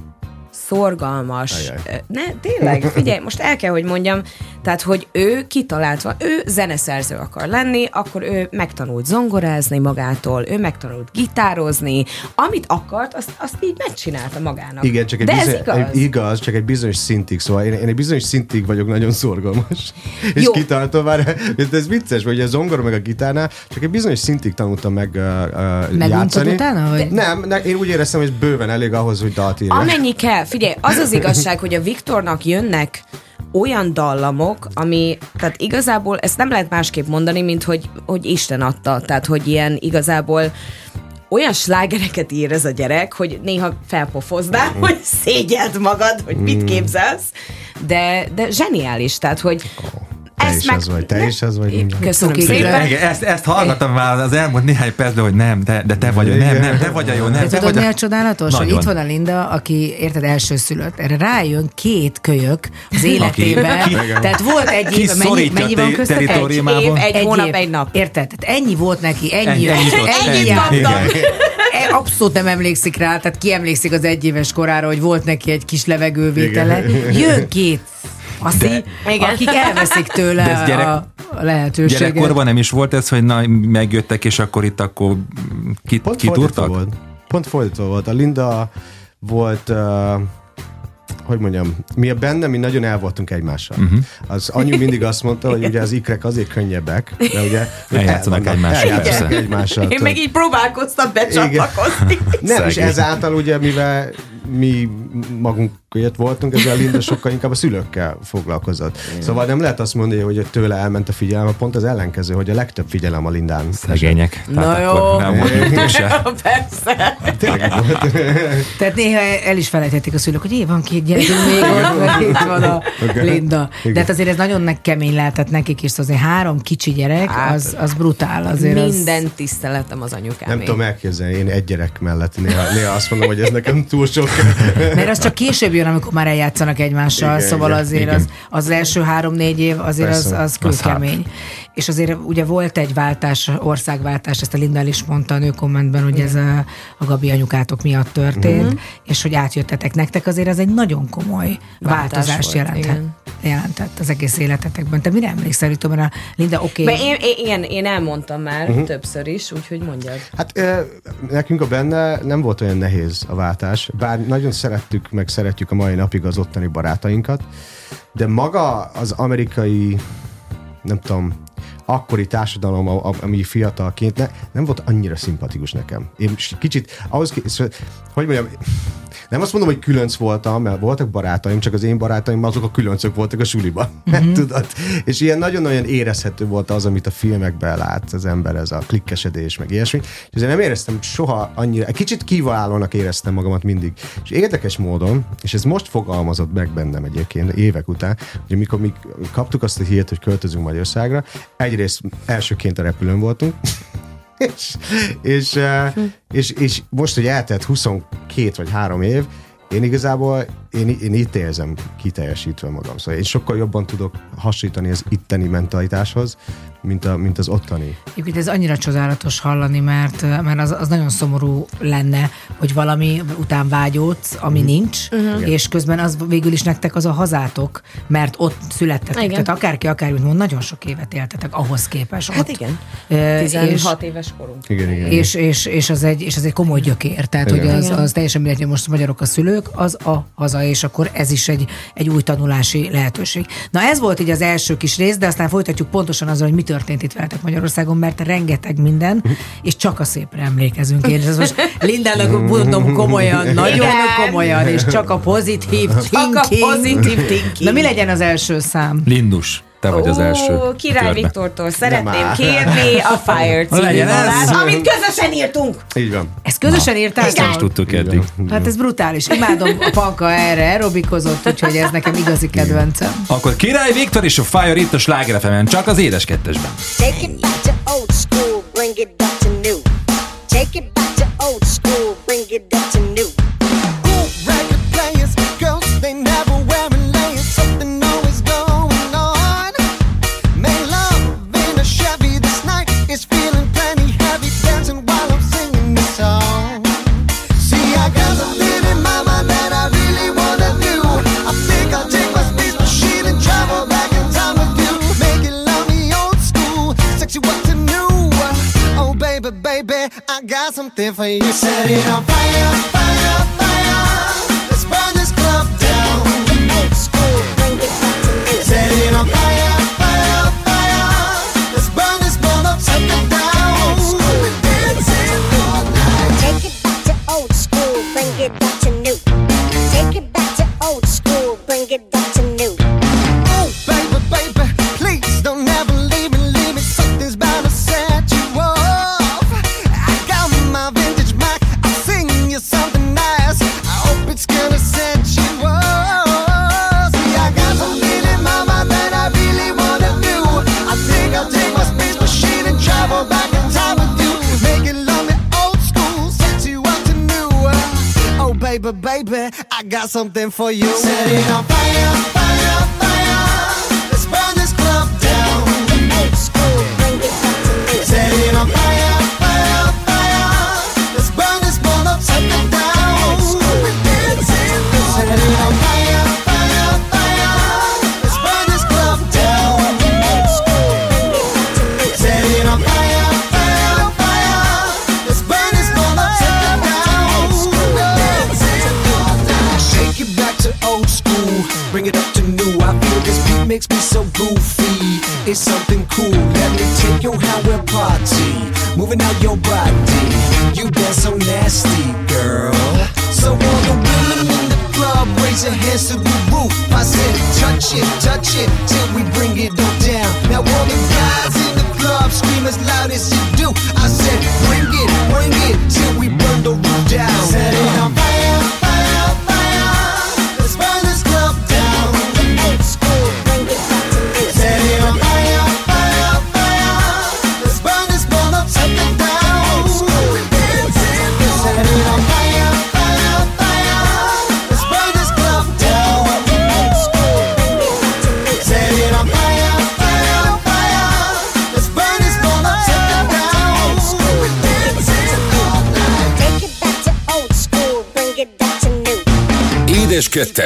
szorgalmas. Ajaj. Ne, tényleg, figyelj, most el kell, hogy mondjam, tehát, hogy ő kitalált van, ő zeneszerző akar lenni, akkor ő megtanult zongorázni magától, ő megtanult gitározni, amit akart, azt, azt így megcsinálta magának. Igen, csak egy De ez bizony, igaz. Egy, igaz, csak egy bizonyos szintig, szóval én, én egy bizonyos szintig vagyok nagyon szorgalmas. (laughs) És kitartó már, ez vicces, hogy a zongora meg a gitárnál csak egy bizonyos szintig tanultam meg uh, uh, játszani. utána, vagy? Nem, ne, én úgy éreztem, hogy bőven elég ahhoz, hogy dalt írjak. Amennyi kell. Figyelj, az az igazság, hogy a Viktornak jönnek olyan dallamok, ami, tehát igazából ezt nem lehet másképp mondani, mint hogy, hogy Isten adta. Tehát, hogy ilyen igazából olyan slágereket ír ez a gyerek, hogy néha felpofoznál, hogy szégyeld magad, hogy mit képzelsz, de, de zseniális, tehát, hogy Te is az vagy, te is az vagy. Köszönöm Cukik. szépen. Igen, ezt, ezt hallgattam már az elmúlt néhány percben, hogy nem, de, de te vagy, a- nem, nem, te vagy a jó, nem, De te tudod, mi a... csodálatos? Hogy Nagyon. itt van a Linda, aki, érted, elsőszülött. Erre rájön két kölyök az életében. Aki- Tehát volt egy év, mennyi, mennyi van köztetek? Egy, teritoriumából? Egy év, egy hónap, egy nap. Érted? Tehát ennyi volt neki, ennyi. Ennyi- ennyi ennyi. járt. Igen. E, Abszolút nem emlékszik rá, tehát ki emlékszik az egyéves korára, hogy volt neki egy kis levegővétele. Jön két faszi, Igen. akik elveszik tőle De ez gyerek- a a lehetőséget. Gyerekkorban nem is volt ez, hogy na, megjöttek, és akkor itt akkor kit, Pont kitúrtak? volt. Pont fordítva volt. A Linda volt, uh, hogy mondjam, mi a benne, mi nagyon el voltunk egymással. Uh-huh. Az anyu mindig azt mondta, hogy ugye az ikrek azért könnyebbek, de ugye Eljátszanak egymással, eljátszanak egymással. Én meg így próbálkoztam becsatlakozni. Nem, és Szegény. ezáltal ugye, mivel mi magunkért voltunk, ezzel Linda sokkal inkább a szülőkkel foglalkozott. Szóval nem lehet azt mondani, hogy tőle elment a figyelem, pont az ellenkező, hogy a legtöbb figyelem a Lindán. Szegények. Na Tehát jó. nem se. (laughs) Persze. Tényleg volt. Tehát néha el is felejtették a szülők, hogy é, van két gyerekünk még ott, itt van a Linda. De hát azért ez nagyon kemény lehetett nekik is, azért három kicsi gyerek, Hát, az, az brutál. Azért az... Minden tiszteletem az anyukám. Nem tudom elképzelni, én egy gyerek mellett néha, néha azt mondom, hogy ez nekem túl sok. (laughs) Mert az csak később jön, amikor már eljátszanak egymással, Igen, szóval igen, azért igen. az, az első három-négy év azért az, Persze. az Az kőkemény. És azért ugye volt egy váltás, országváltás, ezt a Linda is mondta a nő kommentben, hogy ez a, a Gabi anyukátok miatt történt, Mhm. és hogy átjöttetek nektek, azért ez egy nagyon komoly Váltás változást volt, jelenthet, igen. jelentett az egész életetekben. Te mire emlékszel, mert a Linda oké. Okay. Én, én, igen, én elmondtam már uh-huh. többször is, úgyhogy mondjad. Hát ö, nekünk a benne nem volt olyan nehéz a váltás, bár nagyon szerettük, meg szeretjük a mai napig az ottani barátainkat, de maga az amerikai, nem tudom, akkori társadalom, ami fiatalként ne, nem volt annyira szimpatikus nekem. Én kicsit, ahhoz, hogy mondjam, nem azt mondom, hogy különc voltam, mert voltak barátaim, csak az én barátaim azok a különcök voltak a suliban. Mm-hmm. (laughs) Tudod? És ilyen nagyon-nagyon érezhető volt az, amit a filmekben lát az ember, ez a klikkesedés, meg ilyesmi. És azért nem éreztem soha annyira, egy kicsit kiválónak éreztem magamat mindig. És érdekes módon, és ez most fogalmazott meg bennem egyébként évek után, hogy mikor mi kaptuk azt a hírt, hogy költözünk Magyarországra, egyrészt elsőként a repülőn voltunk, (laughs) és, és, eh, és, és most, hogy eltelt 22 vagy 3 év, én igazából én, én itt érzem kiteljesítve magam. Szóval én sokkal jobban tudok hasonlítani az itteni mentalitáshoz, mint, a, mint az ottani. Egyébként ez annyira csodálatos hallani, mert, mert az, az nagyon szomorú lenne, hogy valami után vágyódsz, ami Mhm. nincs, uh-huh. és közben az végül is nektek az a hazátok, mert ott születtetek. Igen. Tehát akárki, akármit mond, nagyon sok évet éltetek ahhoz képest. Hát ott. igen. Ö, 16 éves korunk. Igen, igen. és, és, és, az egy, és az egy komoly gyökér, tehát Igen. hogy az, Igen. az teljesen mindegy, hogy most magyarok a szülők, az a haza, és akkor ez is egy, egy új tanulási lehetőség. Na ez volt így az első kis rész, de aztán folytatjuk pontosan azzal, hogy mi történt itt veletek Magyarországon, mert rengeteg minden, és csak a szépre emlékezünk. Én ez most Lindának mondom komolyan, nagyon Igen. komolyan, és csak a pozitív Csak a pozitív thinking. Na mi legyen az első szám? Lindus, te vagy az első. Ó, Király körben. Viktortól szeretném kérni a (laughs) Fire című Legyen ez. dalát, amit közösen írtunk. Így van. Ezt közösen írták? Ezt nem is tudtuk eddig. Hát ez brutális. Imádom a panka erre, aerobikozott, úgyhogy ez nekem igazi kedvencem. Akkor Király Viktor és a Fire itt a Sláger csak az édes kettesben. Take it back to old school, bring it back to new. Take it back to old school, bring it back to new. Baby, I got something for you. Set it on fire, fire, fire. Let's burn this club something for you. Set it on fire,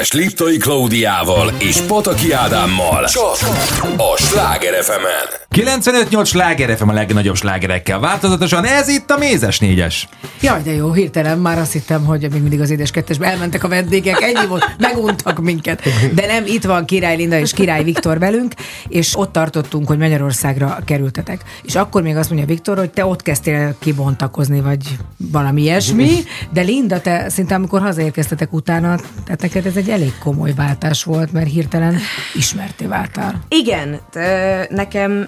Kettes Liptai Klaudiával és Pataki Ádámmal. Csak a Sláger fm 95-8 sláger FM a legnagyobb slágerekkel. Változatosan ez itt a Mézes négyes. Jaj, de jó, hirtelen már azt hittem, hogy még mindig az édes kettesbe elmentek a vendégek, ennyi volt, meguntak minket. De nem, itt van Király Linda és Király Viktor velünk, és ott tartottunk, hogy Magyarországra kerültetek. És akkor még azt mondja Viktor, hogy te ott kezdtél kibontakozni, vagy valami ilyesmi, de Linda, te szinte amikor hazaérkeztetek utána, tehát neked ez egy elég komoly váltás volt, mert hirtelen ismerté váltál. Igen, nekem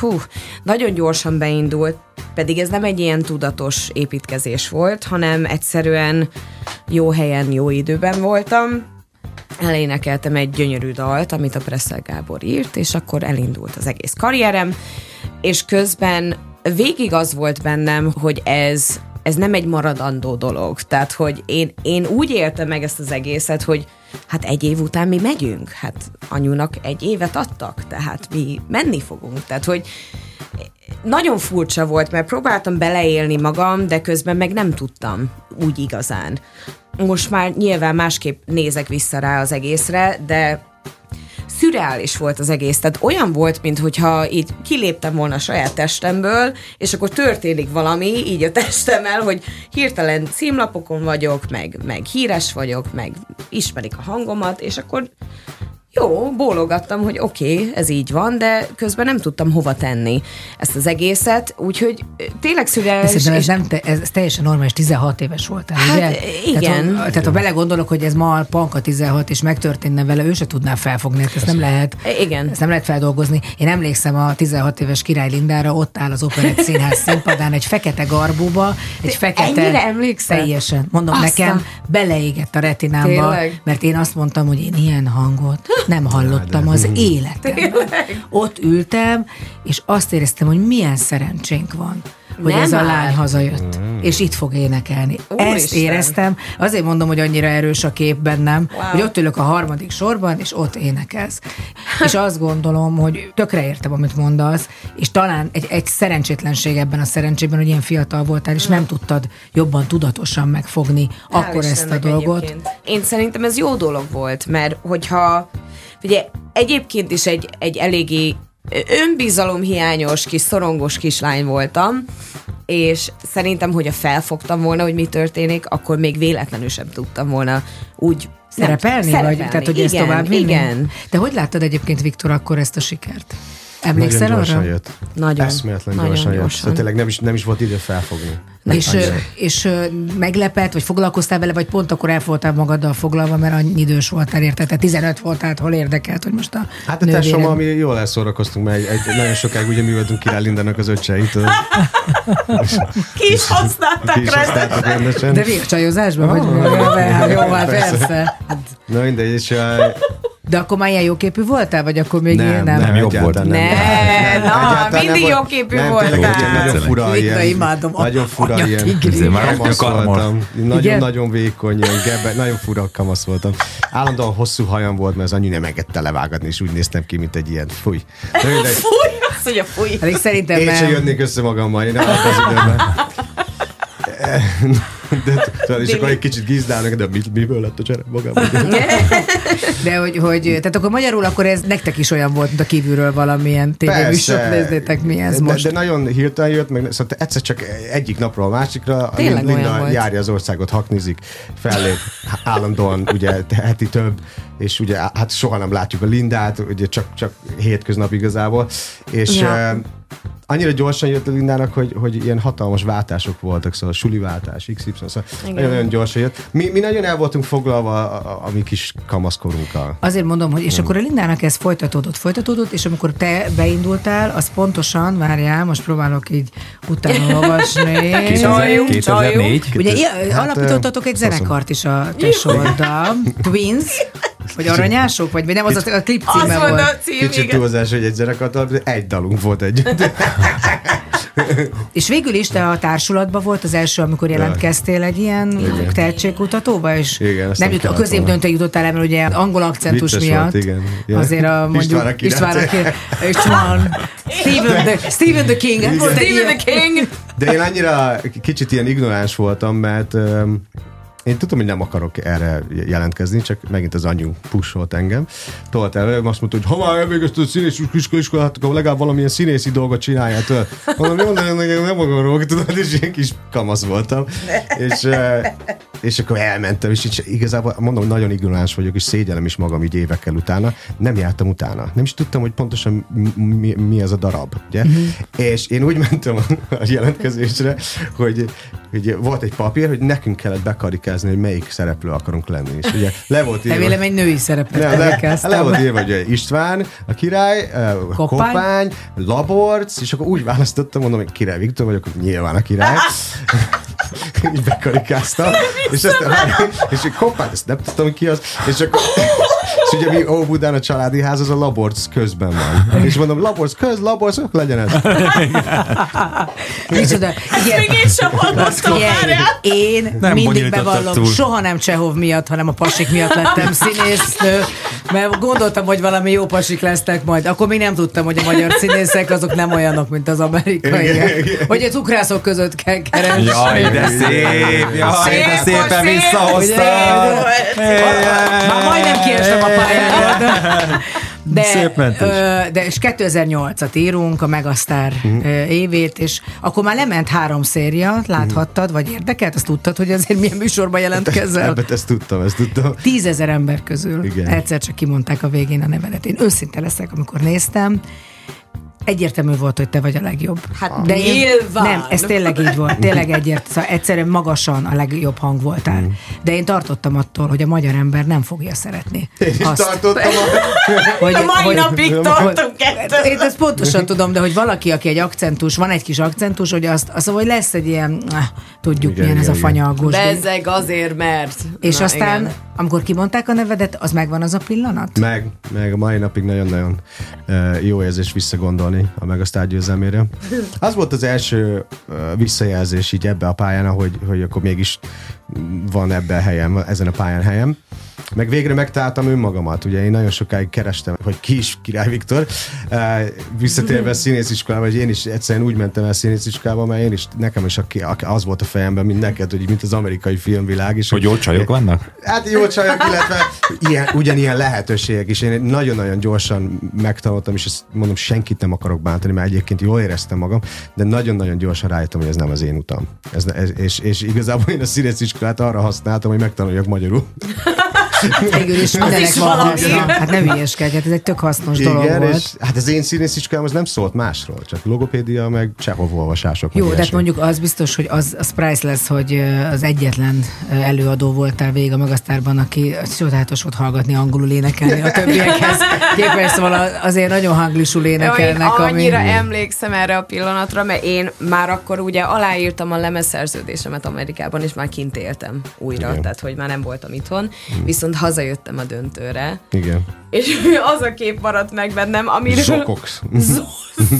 hú, nagyon gyorsan beindult, pedig ez nem egy ilyen tudatos építkezés volt, hanem egyszerűen jó helyen, jó időben voltam. Elénekeltem egy gyönyörű dalt, amit a Presszel Gábor írt, és akkor elindult az egész karrierem, és közben végig az volt bennem, hogy ez ez nem egy maradandó dolog. Tehát, hogy én, én úgy éltem meg ezt az egészet, hogy hát egy év után mi megyünk. Hát anyunak egy évet adtak, tehát mi menni fogunk. Tehát, hogy nagyon furcsa volt, mert próbáltam beleélni magam, de közben meg nem tudtam úgy igazán. Most már nyilván másképp nézek vissza rá az egészre, de szürreális volt az egész. Tehát olyan volt, mintha így kiléptem volna a saját testemből, és akkor történik valami így a testemmel, hogy hirtelen címlapokon vagyok, meg, meg híres vagyok, meg ismerik a hangomat, és akkor jó, bólogattam, hogy oké, okay, ez így van, de közben nem tudtam hova tenni ezt az egészet, úgyhogy tényleg szürreális. Szerintem ez, és- nem te, ez teljesen normális, 16 éves voltál, Hát, ugye? igen. Tehát, ha, tehát ha belegondolok, hogy ez ma a Panka 16 és megtörténne vele, ő se tudná felfogni, hát ezt nem lehet. Igen. Ezt nem lehet feldolgozni. Én emlékszem a 16 éves Király Lindára, ott áll az Operett Színház színpadán egy fekete garbóba, egy fekete... ennyire emlékszel? Teljesen. Mondom Aztán. nekem, beleégett a retinámba, Tényleg? mert én azt mondtam, hogy én ilyen hangot nem hallottam az életemben. Ott ültem, és azt éreztem, hogy milyen szerencsénk van hogy Nem ez a már. lány hazajött, és itt fog énekelni. Úristen. Ezt éreztem, azért mondom, hogy annyira erős a kép bennem, Wow. hogy ott ülök a harmadik sorban, és ott énekelsz. (laughs) és azt gondolom, hogy tökre értem, amit mondasz, és talán egy, egy szerencsétlenség ebben a szerencsében, hogy ilyen fiatal voltál, és nem tudtad jobban tudatosan megfogni Hál' akkor ezt a dolgot. egyébként. Én szerintem ez jó dolog volt, mert hogyha, ugye egyébként is egy, egy eléggé önbizalomhiányos kis szorongos kislány voltam, és szerintem, hogyha felfogtam volna, hogy mi történik, akkor még véletlenül sem tudtam volna úgy nem, Szerepelni, vagy? Tehát, hogy ezt igen, tovább vinni? Igen. De hogy láttad egyébként, Viktor, akkor ezt a sikert? Emlékszel Nagyon arra? jött. Nagyon. Eszméletlen Nagyon gyorsan, jött. gyorsan. Szóval tényleg nem is, nem is volt idő felfogni. És, Annyira. és meglepett, vagy foglalkoztál vele, vagy pont akkor el voltál magaddal foglalva, mert annyi idős voltál, érted? Tehát 15 voltál, hol érdekelt, hogy most a Hát a nővérem- tesóm, mi jól elszórakoztunk, mert egy, egy, nagyon sokáig ugye mi voltunk Király Lindának az öccseit. (laughs) Ki is használták Ki is rendesen. használtuk rendesen. De végcsajozásban, vagy Ah. jó, hát Persze. Na mindegy, és De akkor már ilyen jóképű voltál, vagy akkor még nem, ilyen nem, nem? nem, jobb volt. egyáltalán Ne, na, Egyáltalán mindig jóképű nem, voltál. nagyon fura ilyen. Nagyon fura Anya ilyen. tigris. Izé, már Kamasz voltam. Igen? Nagyon-nagyon vékony, ilyen gebe, nagyon fura kamasz voltam. Állandóan hosszú hajam volt, mert az anyu nem engedte levágatni, és úgy néztem ki, mint egy ilyen fúj. De mindegy, (laughs) Fúj, azt mondja, fúj. Pedig szerintem Én nem. jönnék össze magammal, én az időben. (laughs) De, tudod, és akkor egy kicsit gizdálnak, de mi, miből lett a csere magában? (laughs) De hogy, hogy, tehát akkor magyarul akkor ez nektek is olyan volt, mint a kívülről valamilyen tévéműsor, nézzétek mi ez de, most. De nagyon hirtelen jött, meg szóval egyszer csak egyik napról a másikra Tényleg Linda járja az országot, haknizik, fellép állandóan, ugye heti több, és ugye hát soha nem látjuk a Lindát, ugye csak, csak hétköznap igazából, és Ja. Annyira gyorsan jött a Lindának, hogy, hogy ilyen hatalmas váltások voltak, szóval suli váltás, XY, szóval Igen. nagyon, nagyon gyorsan jött. Mi, mi nagyon el voltunk foglalva a, a, a mi kis kamaszkorunkkal. Azért mondom, hogy és akkor a Lindának ez folytatódott, folytatódott, és amikor te beindultál, az pontosan, várjál, most próbálok így utána (laughs) olvasni. 2000 2004. Ugye Hát, alapítottatok egy zenekart is a tesóddal. Twins? (laughs) Vagy aranyások? Vagy, nem, az a, a klip Az címe volt a volt. cím, Kicsit igen. túlzás, hogy egy zenekart, de egy dalunk volt együtt. (laughs) És végül is te a társulatban volt az első, amikor jelentkeztél egy ilyen Igen. tehetségkutatóba, és Igen, nem nem jut, a középdöntő jutottál el, mert ugye angol akcentus Vicces miatt. volt, igen. Ja. Azért a mondjuk István a király. István a. Stephen the, Stephen the King. Stephen the King. De én annyira kicsit ilyen ignoráns voltam, mert um, én tudom, hogy nem akarok erre jelentkezni, csak megint az anyu pusholt engem. Tolt el, azt mondta, hogy ha már elvégezted a színész iskolát, akkor legalább valamilyen színészi dolgot csináljál. Tudod? Mondom, jó, nem, nem, nem akarok, tudod, és én kis kamasz voltam. És, és akkor elmentem, és így igazából mondom, nagyon ignoráns vagyok, és szégyellem is magam így évekkel utána. Nem jártam utána. Nem is tudtam, hogy pontosan mi, mi, ez a darab. Ugye? Mhm. És én úgy mentem a, jelentkezésre, hogy, hogy volt egy papír, hogy nekünk kellett bekarikázni, hogy melyik szereplő akarunk lenni. És ugye le volt írva, Remélem egy női szerepet nem, le, emlékeztem. le volt írva, hogy ugye István, a király, eh, Koppány. Koppány, Laborc, és akkor úgy választottam, mondom, hogy király Viktor vagyok, hogy nyilván a király. (laughs) így bekarikáztam, és, ezt, (laughs) és egy Koppány, ezt nem tudtam, ki az, és akkor, (laughs) És ugye mi Óbudán a családi ház, az a Laborc közben van. És mondom, Laborc köz, Laborc, legyen ez. Micsoda, igen. Még én sem hallottam Figyelj, várjál. én Nem mindig bevallom, túl. soha nem Csehov miatt, hanem a pasik miatt lettem színésznő, mert gondoltam, hogy valami jó pasik lesznek majd. Akkor még nem tudtam, hogy a magyar színészek azok nem olyanok, mint az amerikaiak. Hogy a cukrászok között kell keresni. Jaj, de szép! Jaj, de Szép, szépen szép. visszahoztad! Már majdnem kiestem a pályára. De, de, Szép mentés. de és 2008-at írunk, a Megasztár Mhm. ö, évét, és akkor már lement három széria, láthattad, vagy érdekelt? Azt tudtad, hogy azért milyen műsorban jelentkezel? Ebbet ezt tudtam, ezt tudtam. Tízezer ember közül Igen. egyszer csak kimondták a végén a nevedet. Én őszinte leszek, amikor néztem, egyértelmű volt, hogy te vagy a legjobb. Hát De én, nyilván. nem, ez tényleg így volt. Tényleg egyért, szóval egyszerűen magasan a legjobb hang voltál. Mm. De én tartottam attól, hogy a magyar ember nem fogja szeretni. Én is tartottam a... hogy, A mai hogy- napig tartunk ettől. Én ezt pontosan tudom, de hogy valaki, aki egy akcentus, van egy kis akcentus, hogy azt, azt mondja, hogy lesz egy ilyen, ah, tudjuk Igen, milyen ez a fanyalgós. Bezzeg azért, mert. És Na, aztán, igen. amikor kimondták a nevedet, az megvan az a pillanat? Meg, meg a mai napig nagyon-nagyon uh, jó érzés visszagondolni a Megasztár győzelmére. Az volt az első visszajelzés így ebbe a pályán, hogy, hogy akkor mégis van ebben helyem, ezen a pályán helyem. Meg végre megtaláltam önmagamat. Ugye én nagyon sokáig kerestem, hogy ki is Király Viktor. Visszatérve a színésziskolába, hogy én is egyszerűen úgy mentem el színésziskolába, mert én is, nekem is az volt a fejemben, mint neked, hogy mint az amerikai filmvilág. És Hogy jó csajok vannak? Hát jó csajok, illetve ilyen, ugyanilyen lehetőségek is. Én nagyon-nagyon gyorsan megtanultam, és ezt mondom, senkit nem akarok bántani, mert egyébként jól éreztem magam, de nagyon-nagyon gyorsan rájöttem, hogy ez nem az én utam. Ez, ez, és, és igazából én a színésziskolát arra használtam, hogy megtanuljak magyarul. (laughs) Végül is mindenek is van valami. haszna. Hát ne hülyeskedj, hát ez egy tök hasznos dolog Igen, volt. és hát az én színésziskolám az nem szólt másról, csak logopédia, meg Csehov olvasások. Jó, de hát mondjuk az biztos, hogy az, az priceless, hogy az egyetlen előadó voltál végig a Magasztárban, aki csodálatos volt hallgatni angolul énekelni a többiekhez. (laughs) Képest, szóval azért nagyon hanglisul Jó, én énekelnek. annyira ami... emlékszem erre a pillanatra, mert én már akkor ugye aláírtam a lemezszerződésemet Amerikában, és már kint éltem újra, Igen. tehát hogy már nem voltam itthon, viszont hazajöttem a döntőre, Igen. és (laughs) az a kép maradt meg bennem, amiről Zokogsz. zo-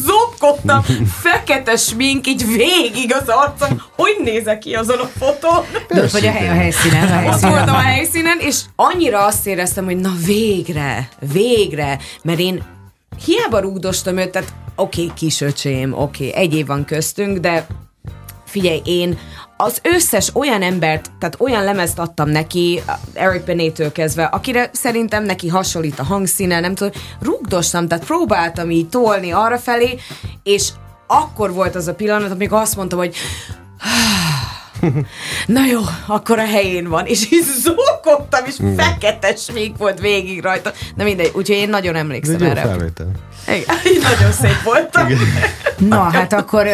zokogtam, fekete smink, így végig az arcom, hogy nézek ki azon a fotón. De ott vagy a, hely, a helyszínen. A Ott helyszínen. voltam a helyszínen, és annyira azt éreztem, hogy na végre, végre, mert én hiába rúgdostam őt, tehát oké, okay, kisöcsém, oké, okay, egy év van köztünk, de figyelj, én az összes olyan embert, tehát olyan lemezt adtam neki, Eric Benétől kezdve, akire szerintem neki hasonlít a hangszíne, nem tudom, rúgdostam, tehát próbáltam így tolni arra felé, és akkor volt az a pillanat, amikor azt mondtam, hogy na jó, akkor a helyén van, és így zókogtam, és fekete smink volt végig rajta. Na mindegy, úgyhogy én nagyon emlékszem jó erre. felvétel. Igen, (laughs) nagyon szép voltam. Na, hát akkor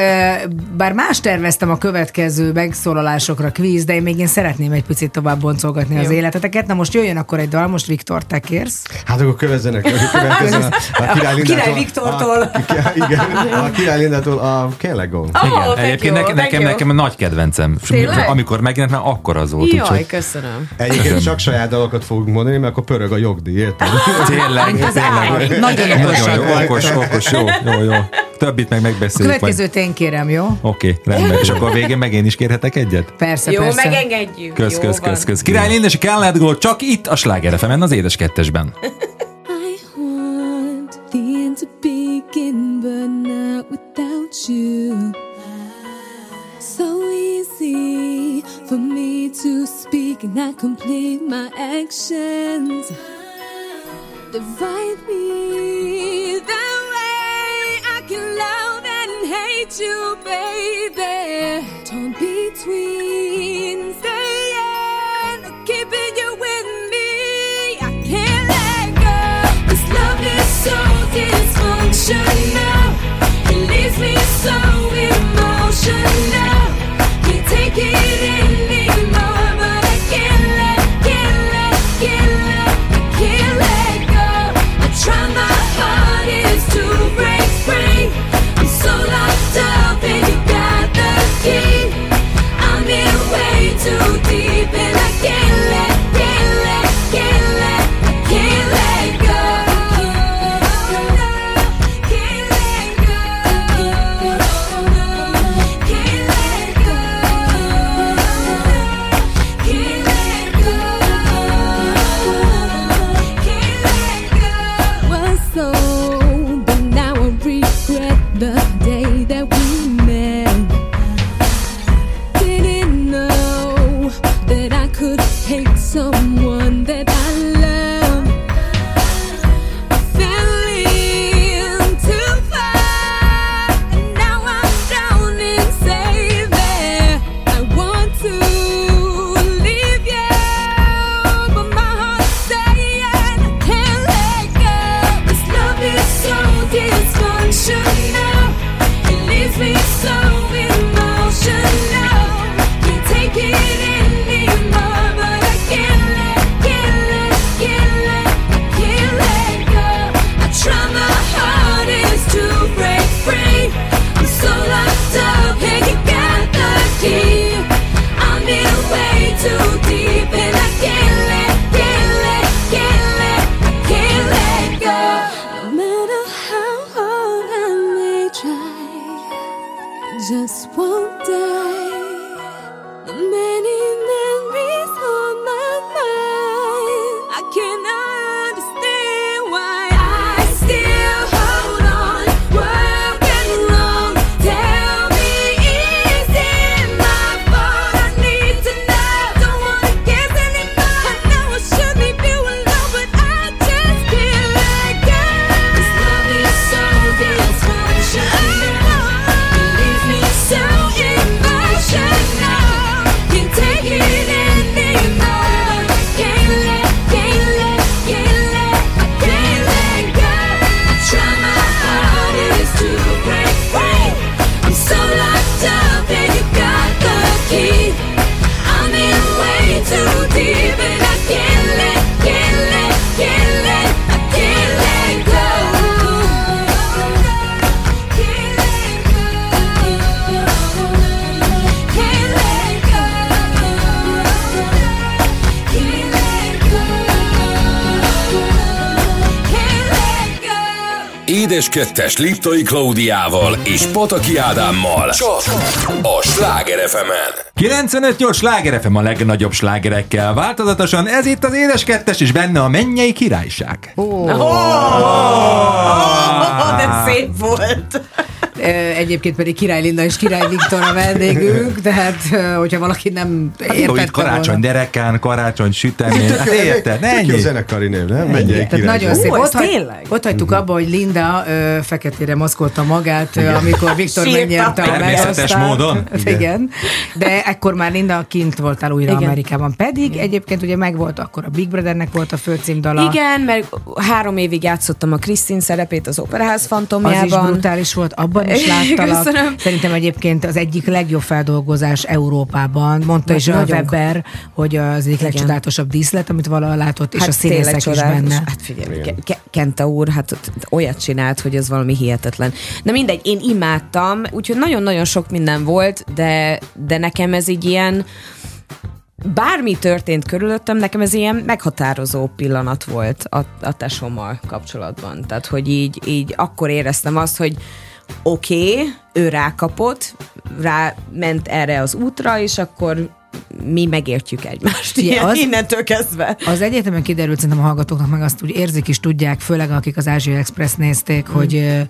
bár más terveztem a következő megszólalásokra kvíz, de én még én szeretném egy picit tovább boncolgatni az Jó. életeteket. Na most jöjjön akkor egy dal, most Viktor, te kérsz. Hát akkor kövezzenek, következzen a, a (laughs) Király Lindától. Király Viktortól. A, igen, a Király Lindától a Go. Oh, Igen, thank egyébként you, nekem, thank nekem, you. nekem a nagy kedvencem. Tényleg? Amikor megjelent, már akkor az volt. Jaj, úgyhogy köszönöm. Egyébként csak saját dalokat fogunk mondani, mert akkor pörög a jogdíj, érted? tényleg, Az áll. tényleg. Nagyon jó, voltak. okos, okos, jó, jó, jó. Többit meg megbeszéljük. majd. Következőt én kérem, jó? Oké, rendben. És akkor a végén meg én is kérhetek egyet? Persze, Jó, persze. megengedjük. Kösz, Jó kösz, van. kösz, kösz. Király a Can Let Go csak itt a Sláger fm az édes kettesben. I want the end to begin, but not without you. So easy for me to speak and not complete my actions. Divide me hate you, baby. Torn between staying or keeping you with me. I can't let go. This love is so dysfunctional. It leaves me so emotional. Can't take it anymore, open again. Mind, I kettes Liptai Klaudiával és Pataki Ádámmal csak a Sláger fm 95-8 sláger FM a legnagyobb slágerekkel. Változatosan ez itt az édes kettes, és benne a mennyei királyság. De szép volt. Egyébként pedig Király Linda és Király Viktor a vendégünk, tehát hogyha valaki nem Hát jó, itt értette karácsony volna. derekán, karácsony sütemény. Hát érted? Tök jó Ennyi. zenekari név, nem? Menjél Tehát király. nagyon szép. Ó, Ott, hagy, ott hagytuk abba, hogy Linda ö, feketére maszkolta magát, ö, amikor Viktor megnyerte a Természetes módon? (laughs) Igen. Igen. De ekkor már Linda kint voltál újra Igen. Amerikában. Pedig egyébként ugye megvolt akkor a Big Brothernek volt a főcímdala. Igen, mert három évig játszottam a Krisztin szerepét az Operaház Az is fantomjában. brutális volt, abban is (laughs) láttalak. Köszönöm. Szerintem egyébként az egyik legjobb feldolgozás Európában. Mondta is a. Weber, hogy az egyik legcsodálatosabb díszlet, amit valaha látott, és a színészek is benne. Hát figyelj, Ke- Ke- Kenta úr, hát olyat csinált, hogy ez valami hihetetlen. Na mindegy, én imádtam, úgyhogy nagyon-nagyon sok minden volt, de, de nekem ez így ilyen bármi történt körülöttem, nekem ez ilyen meghatározó pillanat volt a, a tesómmal kapcsolatban. Tehát, hogy így, így akkor éreztem azt, hogy oké, okay, ő rákapott, rá ment erre az útra, és akkor mi megértjük egymást. Ugye, Ilyen, az- innentől kezdve. Az egyetemen kiderült, szerintem a hallgatóknak meg azt úgy érzik is tudják, főleg akik az Ázsia Express nézték, mm. hogy,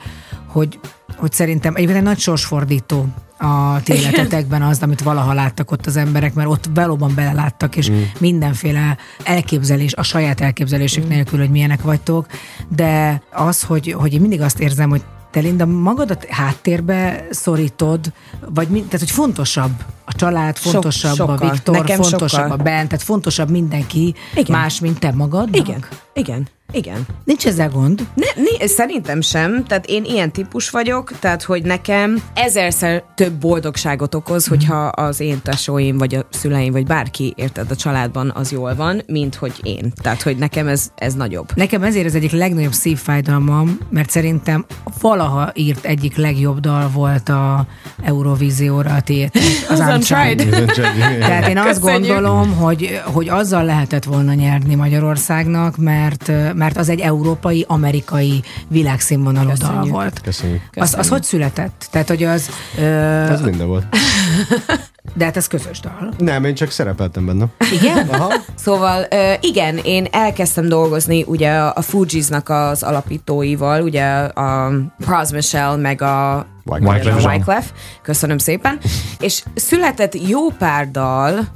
hogy, hogy szerintem egyébként egy nagy sorsfordító a ti életetekben az, amit valaha láttak ott az emberek, mert ott valóban beleláttak, és mm. mindenféle elképzelés, a saját elképzelésük mm. nélkül, hogy milyenek vagytok, de az, hogy, hogy én mindig azt érzem, hogy te Linda magadat háttérbe szorítod, vagy mi, tehát hogy fontosabb a család, Sok- fontosabb a sokkal. Viktor, Nekem fontosabb sokkal. a band, tehát fontosabb mindenki Igen. más, mint te magad. Igen, igen, igen. Nincs ezzel gond. Ne, ne, szerintem sem, tehát én ilyen típus vagyok, tehát hogy nekem ezerszer több boldogságot okoz, hogyha az én tesóim, vagy a szüleim, vagy bárki, érted, a családban az jól van, mint hogy én. Tehát, hogy nekem ez, ez nagyobb. Nekem ezért az egyik legnagyobb szívfájdalmam, mert szerintem valaha írt egyik legjobb dal volt a Eurovízióra a tiétek. (laughs) Az Az Untried. Untried. (laughs) Tehát én azt Köszönjük. gondolom, hogy, hogy azzal lehetett volna nyerni Magyarországnak, mert, mert az egy európai, amerikai világszínvonalú dal Köszönjük. volt. Köszönjük. Az, az hogy született? Tehát, hogy az... Ö, Ez Linda volt. (laughs) de hát ez közös dal. Nem, én csak szerepeltem benne. Igen? (laughs) Aha. Szóval igen, én elkezdtem dolgozni ugye a Fugees-nak az alapítóival, ugye a Pras Michelle, meg a Wyclef. Wyclef. Köszönöm szépen. És született jó pár dal,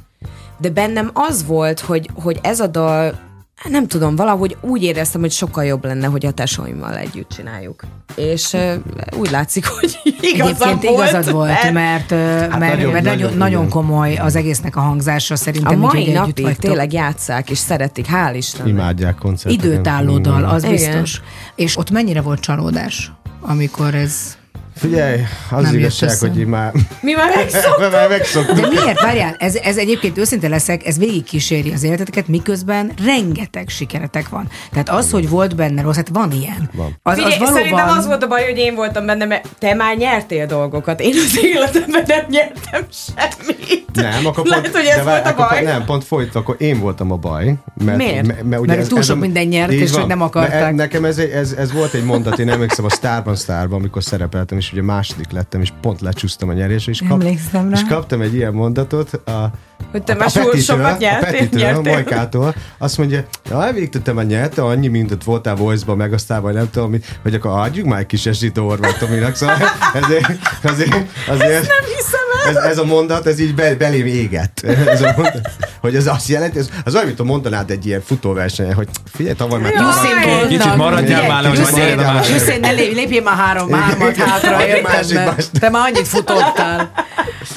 de bennem az volt, hogy, hogy ez a dal, nem tudom, valahogy úgy éreztem, hogy sokkal jobb lenne, hogy a tesóimmal együtt csináljuk. És uh, úgy látszik, hogy (laughs) Egyébként volt. igazad volt, mert, mert, Hát mert, nagyon- mert nagyon, nagyon- komoly az egésznek a hangzása a szerintem, mai így, hogy együtt napig vagytok. tényleg játszák, és szeretik, hál' Istennek. Imádják koncerteken. Időtálló dal, az Igen. biztos. És ott mennyire volt csalódás, amikor ez... Figyelj, az Nem igazság, össze. hogy én már, Mi már (laughs) megszoktuk. már megszoktuk. De miért? Várjál, ez, ez egyébként őszinte leszek, ez végigkíséri az életeteket, miközben rengeteg sikeretek van. Tehát az, hogy volt benne rossz, hát van ilyen. Van. Az, Figyelj, az valóban... szerintem az volt a baj, hogy én voltam benne, mert te már nyertél dolgokat. Én az életemben nem nyertem semmit. Nem, akkor Lehet, pont, hogy ez volt a baj. Pont, nem, pont folyt, akkor én voltam a baj. Mert, Miért? Mert, mert, ugye Mert túl sok minden nyert, és van. hogy nem akarták. Mert Nekem ez, ez, ez, volt egy mondat, én emlékszem a Sztárban Sztárban, amikor szerepeltem, és ugye második lettem, és pont lecsúsztam a nyerésre, és, rá. és kaptam egy ilyen mondatot, a, Hogy te a már sokat Petitől, a nyertél, Petitől, a nyertél. Majkától, azt mondja, ja, végig te már nyerte, annyi, mint ott voltál Voice-ba, meg aztán vagy nem tudom, hogy akkor adjuk már egy kis esélyt a Horváth Tominak, szóval (laughs) ezért, azért, azért nem hiszem ez, ez, a mondat, ez így be, belém égett. Ez a mondat, hogy ez azt jelenti, ez, az olyan, mint a mondanád egy ilyen futóversenyen, hogy figyelj, tavaly már. Kicsit maradjál már le, hogy maradjál már le. Usain, ne lép- lépjél már három, hármat hátra, Másik, Mert másik. Te már annyit futottál.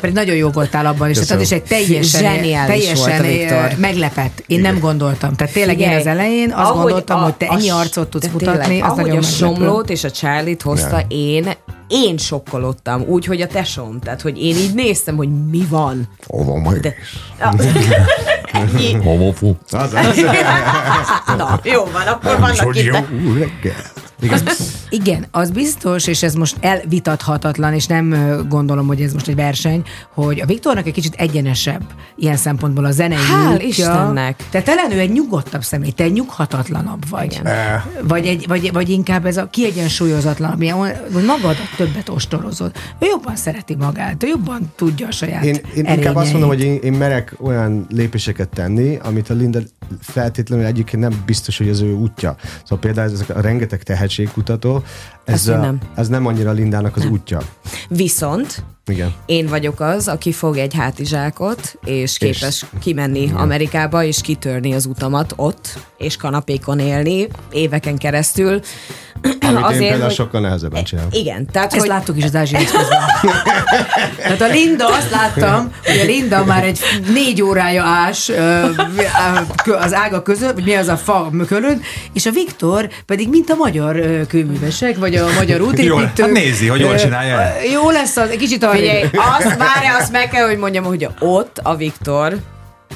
Pedig nagyon jó voltál abban is. Tehát az is egy teljesen, Zseniális teljesen volt meglepett. Én nem gondoltam. Tehát tényleg én Figyelj, az elején azt ahogy gondoltam, a- hogy te a ennyi arcot tudsz de mutatni, tényleg, az ahogy nagyon a. Somlót és a Charlie-t hozta, én én sokkolottam, úgy, hogy a tesóm. Tehát, hogy én így néztem, hogy mi van. Hova majd? De. (laughs) Homofú. Az, az. Na, jó van, akkor vannak itt. Jó reggel. Igen. Igen, az biztos, és ez most elvitathatatlan, és nem gondolom, hogy ez most egy verseny, hogy a Viktornak egy kicsit egyenesebb ilyen szempontból a zenei Hál' útja. Istennek. Te talán ő egy nyugodtabb személy, te egy nyughatatlanabb vagy. Eh, Vagy, egy, vagy, vagy inkább ez a kiegyensúlyozatlanabb, hogy magadat többet ostorozod. Ő jobban szereti magát, ő jobban tudja a saját Én, én inkább erényeit. azt mondom, hogy én, én merek olyan lépéseket tenni, amit a Linda feltétlenül egyébként nem biztos, hogy az ő útja. Szóval például ezek a rengeteg tehetségkutató, ez a, nem. ez nem annyira Lindának az útja. Viszont Igen. én vagyok az, aki fog egy hátizsákot, és képes kimenni Amerikába, és kitörni az utamat ott, és kanapékon élni éveken keresztül. (clears throat) Amit én például sokkal nehezebben csinálom. Igen, tehát Ezt hogy láttuk is az Ázsia Expressben. (laughs) Tehát a Linda, azt láttam, hogy a Linda már egy négy órája ás az ága között, vagy mi az a fa körül, és a Viktor pedig mint a magyar kőművesek, vagy a magyar útépítők. Jól, hát nézi, hogy jól csinálja Jó lesz az, egy kicsit arra. Figyelj, azt várja, azt meg kell, hogy mondjam, hogy ott a Viktor,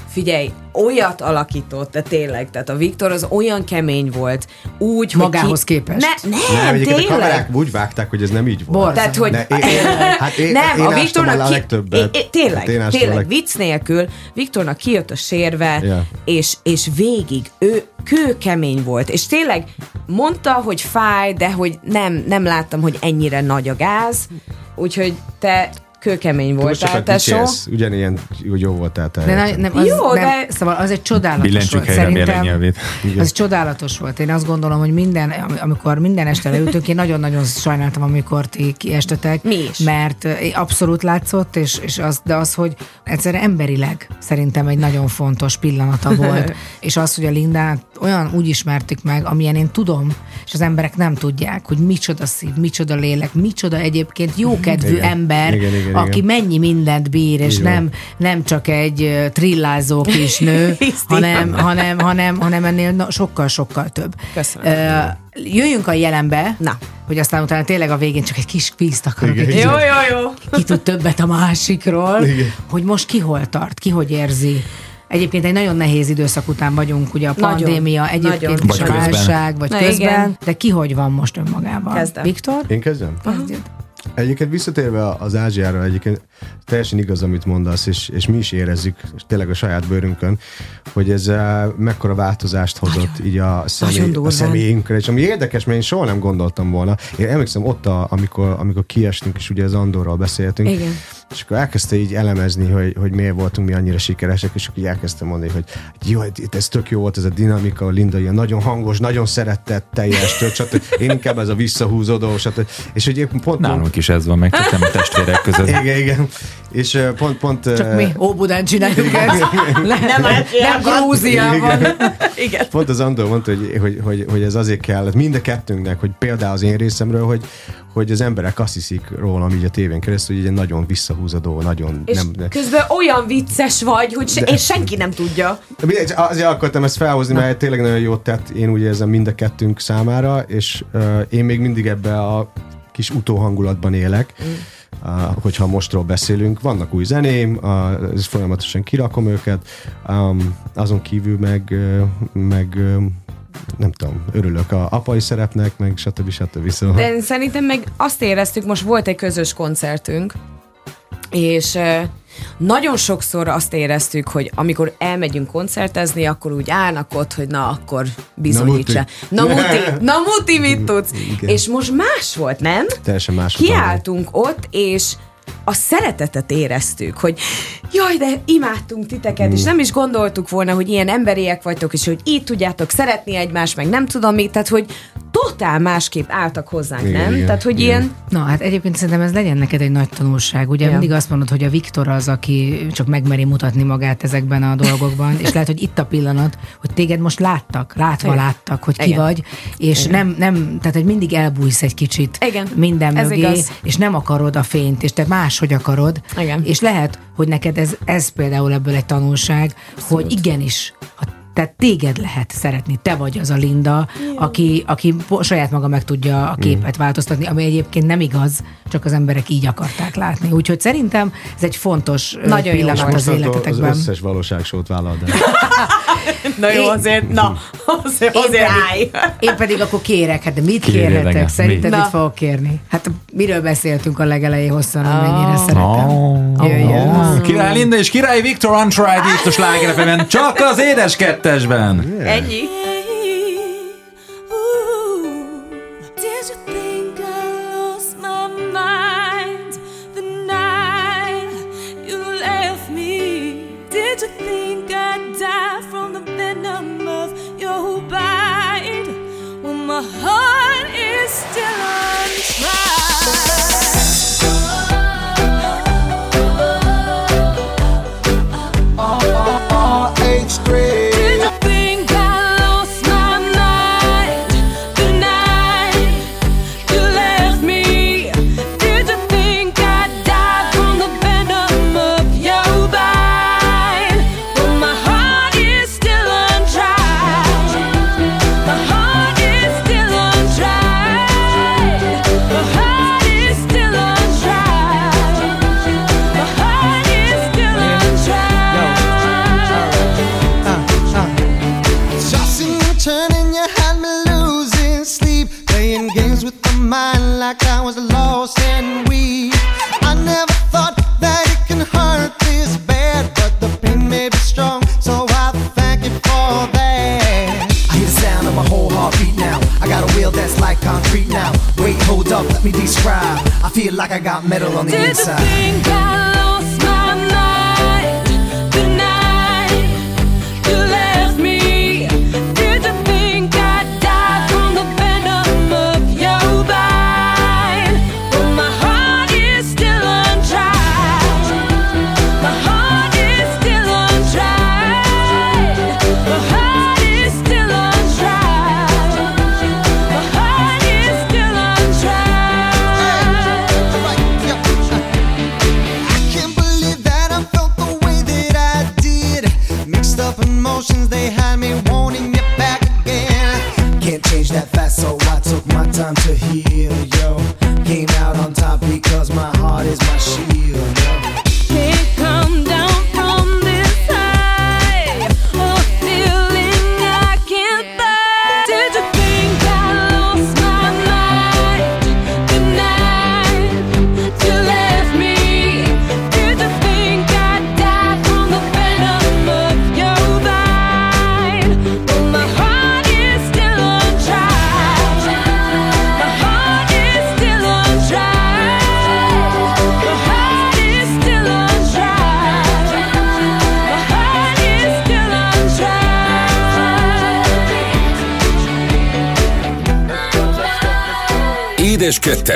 figyelj, olyat alakított, de tényleg, tehát a Viktor az olyan kemény volt, úgy, hogy Magához ki... képest. Ne, nem, Nem, egyébként a tényleg. kamerák úgy vágták, hogy ez nem így volt. Borzalmas. Tehát, hogy Ne, én, én, hát én, nem, én a Viktornak a ki, legtöbbet. É, é, tényleg, Hát én tényleg, leg- vicc nélkül, Viktornak kijött a sérve, Ja. és, és végig ő kőkemény volt, és tényleg mondta, hogy fáj, de hogy nem, nem láttam, hogy ennyire nagy a gáz, úgyhogy te kőkemény voltál, tesó. ugyanilyen jó voltál te. De na, nem, az, Jó, nem, de- Szóval az egy csodálatos Billentsük volt. Szerintem az csodálatos volt. Én azt gondolom, hogy minden, am- amikor minden este leültünk, én nagyon-nagyon sajnáltam, amikor ti kiestetek. Mi is. Mert eh, abszolút látszott, és, és az, de az, hogy egyszerűen emberileg szerintem egy nagyon fontos pillanata volt. (laughs) és az, hogy a Lindát olyan úgy ismertük meg, amilyen én tudom, és az emberek nem tudják, hogy micsoda szív, micsoda lélek, micsoda egyébként jókedvű Igen. ember, Igen, igen, aki igen. mennyi mindent bír, és nem, nem csak egy trillázó kis nő, (laughs) hanem, hanem, hanem, hanem ennél sokkal-sokkal több. Köszönöm. Jöjjünk a jelenbe, Na. hogy aztán utána tényleg a végén csak egy kis kvízt akarok. Igen. Jó, jó, jó. ki tud többet a másikról, Igen. hogy most ki hol tart, ki hogy érzi. Egyébként egy nagyon nehéz időszak után vagyunk, ugye a Nagyon. pandémia, egyébként Nagyon. is Vagy a válság, vagy Na, közben, igen. de ki hogy van most önmagában? Kezdem. Viktor? Én kezdem? Kezdjed. Egyébként visszatérve az Ázsiára, egyébként teljesen igaz, amit mondasz, és, és mi is érezzük, és tényleg a saját bőrünkön, hogy ez uh, mekkora változást hozott így a, személy, a személyünkre, és ami érdekes, mert én soha nem gondoltam volna. Én emlékszem ott, a, amikor, amikor kiestünk, és ugye az Andorral beszéltünk, Igen. És akkor elkezdte így elemezni, hogy, hogy miért voltunk mi annyira sikeresek, és akkor elkezdtem mondani, hogy jó, itt ez tök jó volt ez a dinamika, a Linda ilyen nagyon hangos, nagyon szeretett, teljes, tök, stb. Én inkább ez a visszahúzódó, stb. És hogy pont, pont Nálunk is ez van, meg a testvérek között. igen, igen. És pont, pont Csak mi Óbudán csináljuk ezt. Nem, Nem nem. Grúziában. Igen. Pont az Andor mondta, hogy, hogy, hogy, hogy ez azért kell, mind a kettőnknek, hogy például az én részemről, hogy, hogy az emberek azt hiszik rólam így a tévén keresztül, hogy egy nagyon visszahúzódó, nagyon És nem... De, közben olyan vicces vagy, hogy se, és senki nem tudja. Azért akartam ezt felhozni, mert tényleg nagyon jót tett, én úgy érzem mind a kettőnk számára, és uh, én még mindig ebbe a kis utóhangulatban élek. Mm. Hogyha mostról beszélünk, vannak új zeném, ez folyamatosan kirakom őket, azon kívül meg, meg nem tudom, örülök a apai szerepnek, meg stb. stb. Szóval... De szerintem meg azt éreztük, most volt egy közös koncertünk, és nagyon sokszor azt éreztük, hogy amikor elmegyünk koncertezni, akkor úgy állnak ott, hogy na, akkor bizonyítsa. Na muti. muti, (laughs) na muti, mit tudsz? Igen. És most más volt, nem? Teljesen más. Kiálltunk ott, és a szeretetet éreztük, hogy jaj, de imádtunk titeket, Mm. és nem is gondoltuk volna, hogy ilyen emberiek vagytok, és hogy így tudjátok szeretni egymást, meg nem tudom mit, tehát hogy totál másképp álltak hozzánk, Igen, nem? igen, tehát, hogy igen. ilyen Na, hát egyébként szerintem ez legyen neked egy nagy tanulság. Ugye Ja. mindig azt mondod, hogy a Viktor az, aki csak megmeri mutatni magát ezekben a dolgokban, és lehet, hogy itt a pillanat, hogy téged most láttak, látva Igen. láttak, hogy ki Igen. vagy, és nem, nem, tehát hogy mindig elbújsz egy kicsit Igen. minden Ez mögé, igaz. és nem akarod a fényt, és te máshogy akarod, Igen. és lehet, hogy neked ez, ez például ebből egy tanulság, hogy igenis, ha tehát téged lehet szeretni, te vagy az a Linda, aki, aki saját maga meg tudja a képet változtatni, ami egyébként nem igaz, csak az emberek így akarták látni. Úgyhogy szerintem ez egy fontos Nagyon pillanat az Mostantól az életetekben. összes valóságsót vállal, de (laughs) Na jó, Én- azért, na, azért, Én azért pedig, állj. én pedig akkor kérek, hát de mit Kérjél kérhetek? engem, Szerinted mi? mit Na. fogok kérni? Hát miről beszéltünk a legelején hosszan, hogy mennyire szeretem. Oh, Jöjjön. oh. Király Linda és Király Viktor Antried itt a slágerefemen, csak az édes kettesben. Ennyi.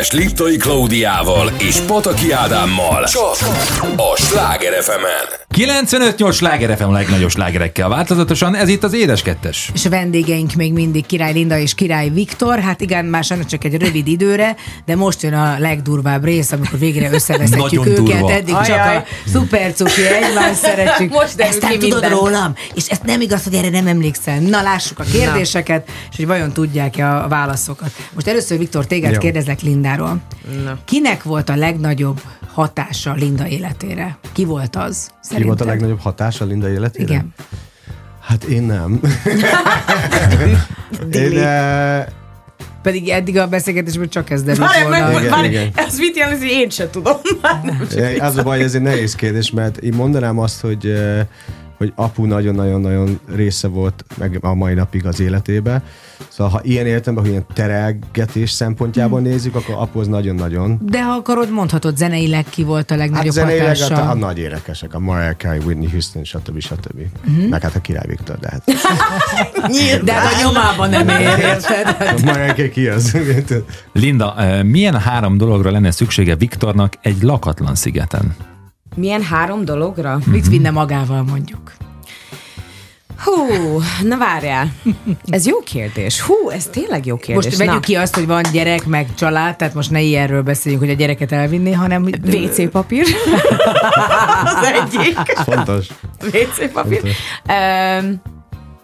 Kettes Liptai Klaudiával és Pataki Ádámmal. Csak a Sláger fm 95-8 sláger FM a legnagyobb slágerekkel változatosan, ez itt az Édes Kettes. És a vendégeink még mindig Király Linda és Király Viktor. Hát igen, már sajnos csak egy rövid időre, de most jön a legdurvább rész, amikor végre összeveszhetjük Nagyon őket. durva. Eddig csak Ajaj. a szuper cuki egymást szeretjük. Most Ezt nem tudod minden. rólam, és ez nem igaz, hogy erre nem emlékszel. Na, lássuk a kérdéseket, és hogy vajon tudják-e a válaszokat. Most először, Viktor, téged Jó. kérdezlek Lindáról. Na. Kinek volt a legnagyobb hatása Linda életére? Ki volt az? Ki volt a szerinted? legnagyobb hatása Linda életére? Igen. Hát én nem. (laughs) én, eh, Pedig eddig a beszélgetésből csak ez derült volna. meg, Igen, várj, igen. ez mit jelent, hogy én sem tudom. (laughs) Már nem Eh, Az a baj, ez egy nehéz kérdés, mert én mondanám azt, hogy eh, hogy apu nagyon-nagyon-nagyon része volt meg a mai napig az életébe. Szóval ha ilyen értelemben, hogy ilyen terelgetés szempontjából Hmm. nézzük, akkor apu az nagyon-nagyon. De ha akarod, mondhatod, zeneileg ki volt a Hát legnagyobb zeneileg hatása. a, a nagy énekesek, a Mariah Carey, Whitney Houston, stb. stb. Mhm. Meg hát a Király Viktor, de hát (laughs) De hát a nyomában nem ér, érted? (laughs) Mariah Carey ki az? Linda, eh, milyen három dologra lenne szüksége Viktornak egy lakatlan szigeten? Milyen három dologra? Mit vinne magával mondjuk? Hú, na várjál. Ez jó kérdés. Hú, ez tényleg jó kérdés. Most vegyük na. ki azt, hogy van gyerek, meg család, tehát most ne ilyenről beszéljünk, hogy a gyereket elvinné, hanem WC papír. (laughs) az egyik. Fontos. WC papír. Fontos. Um,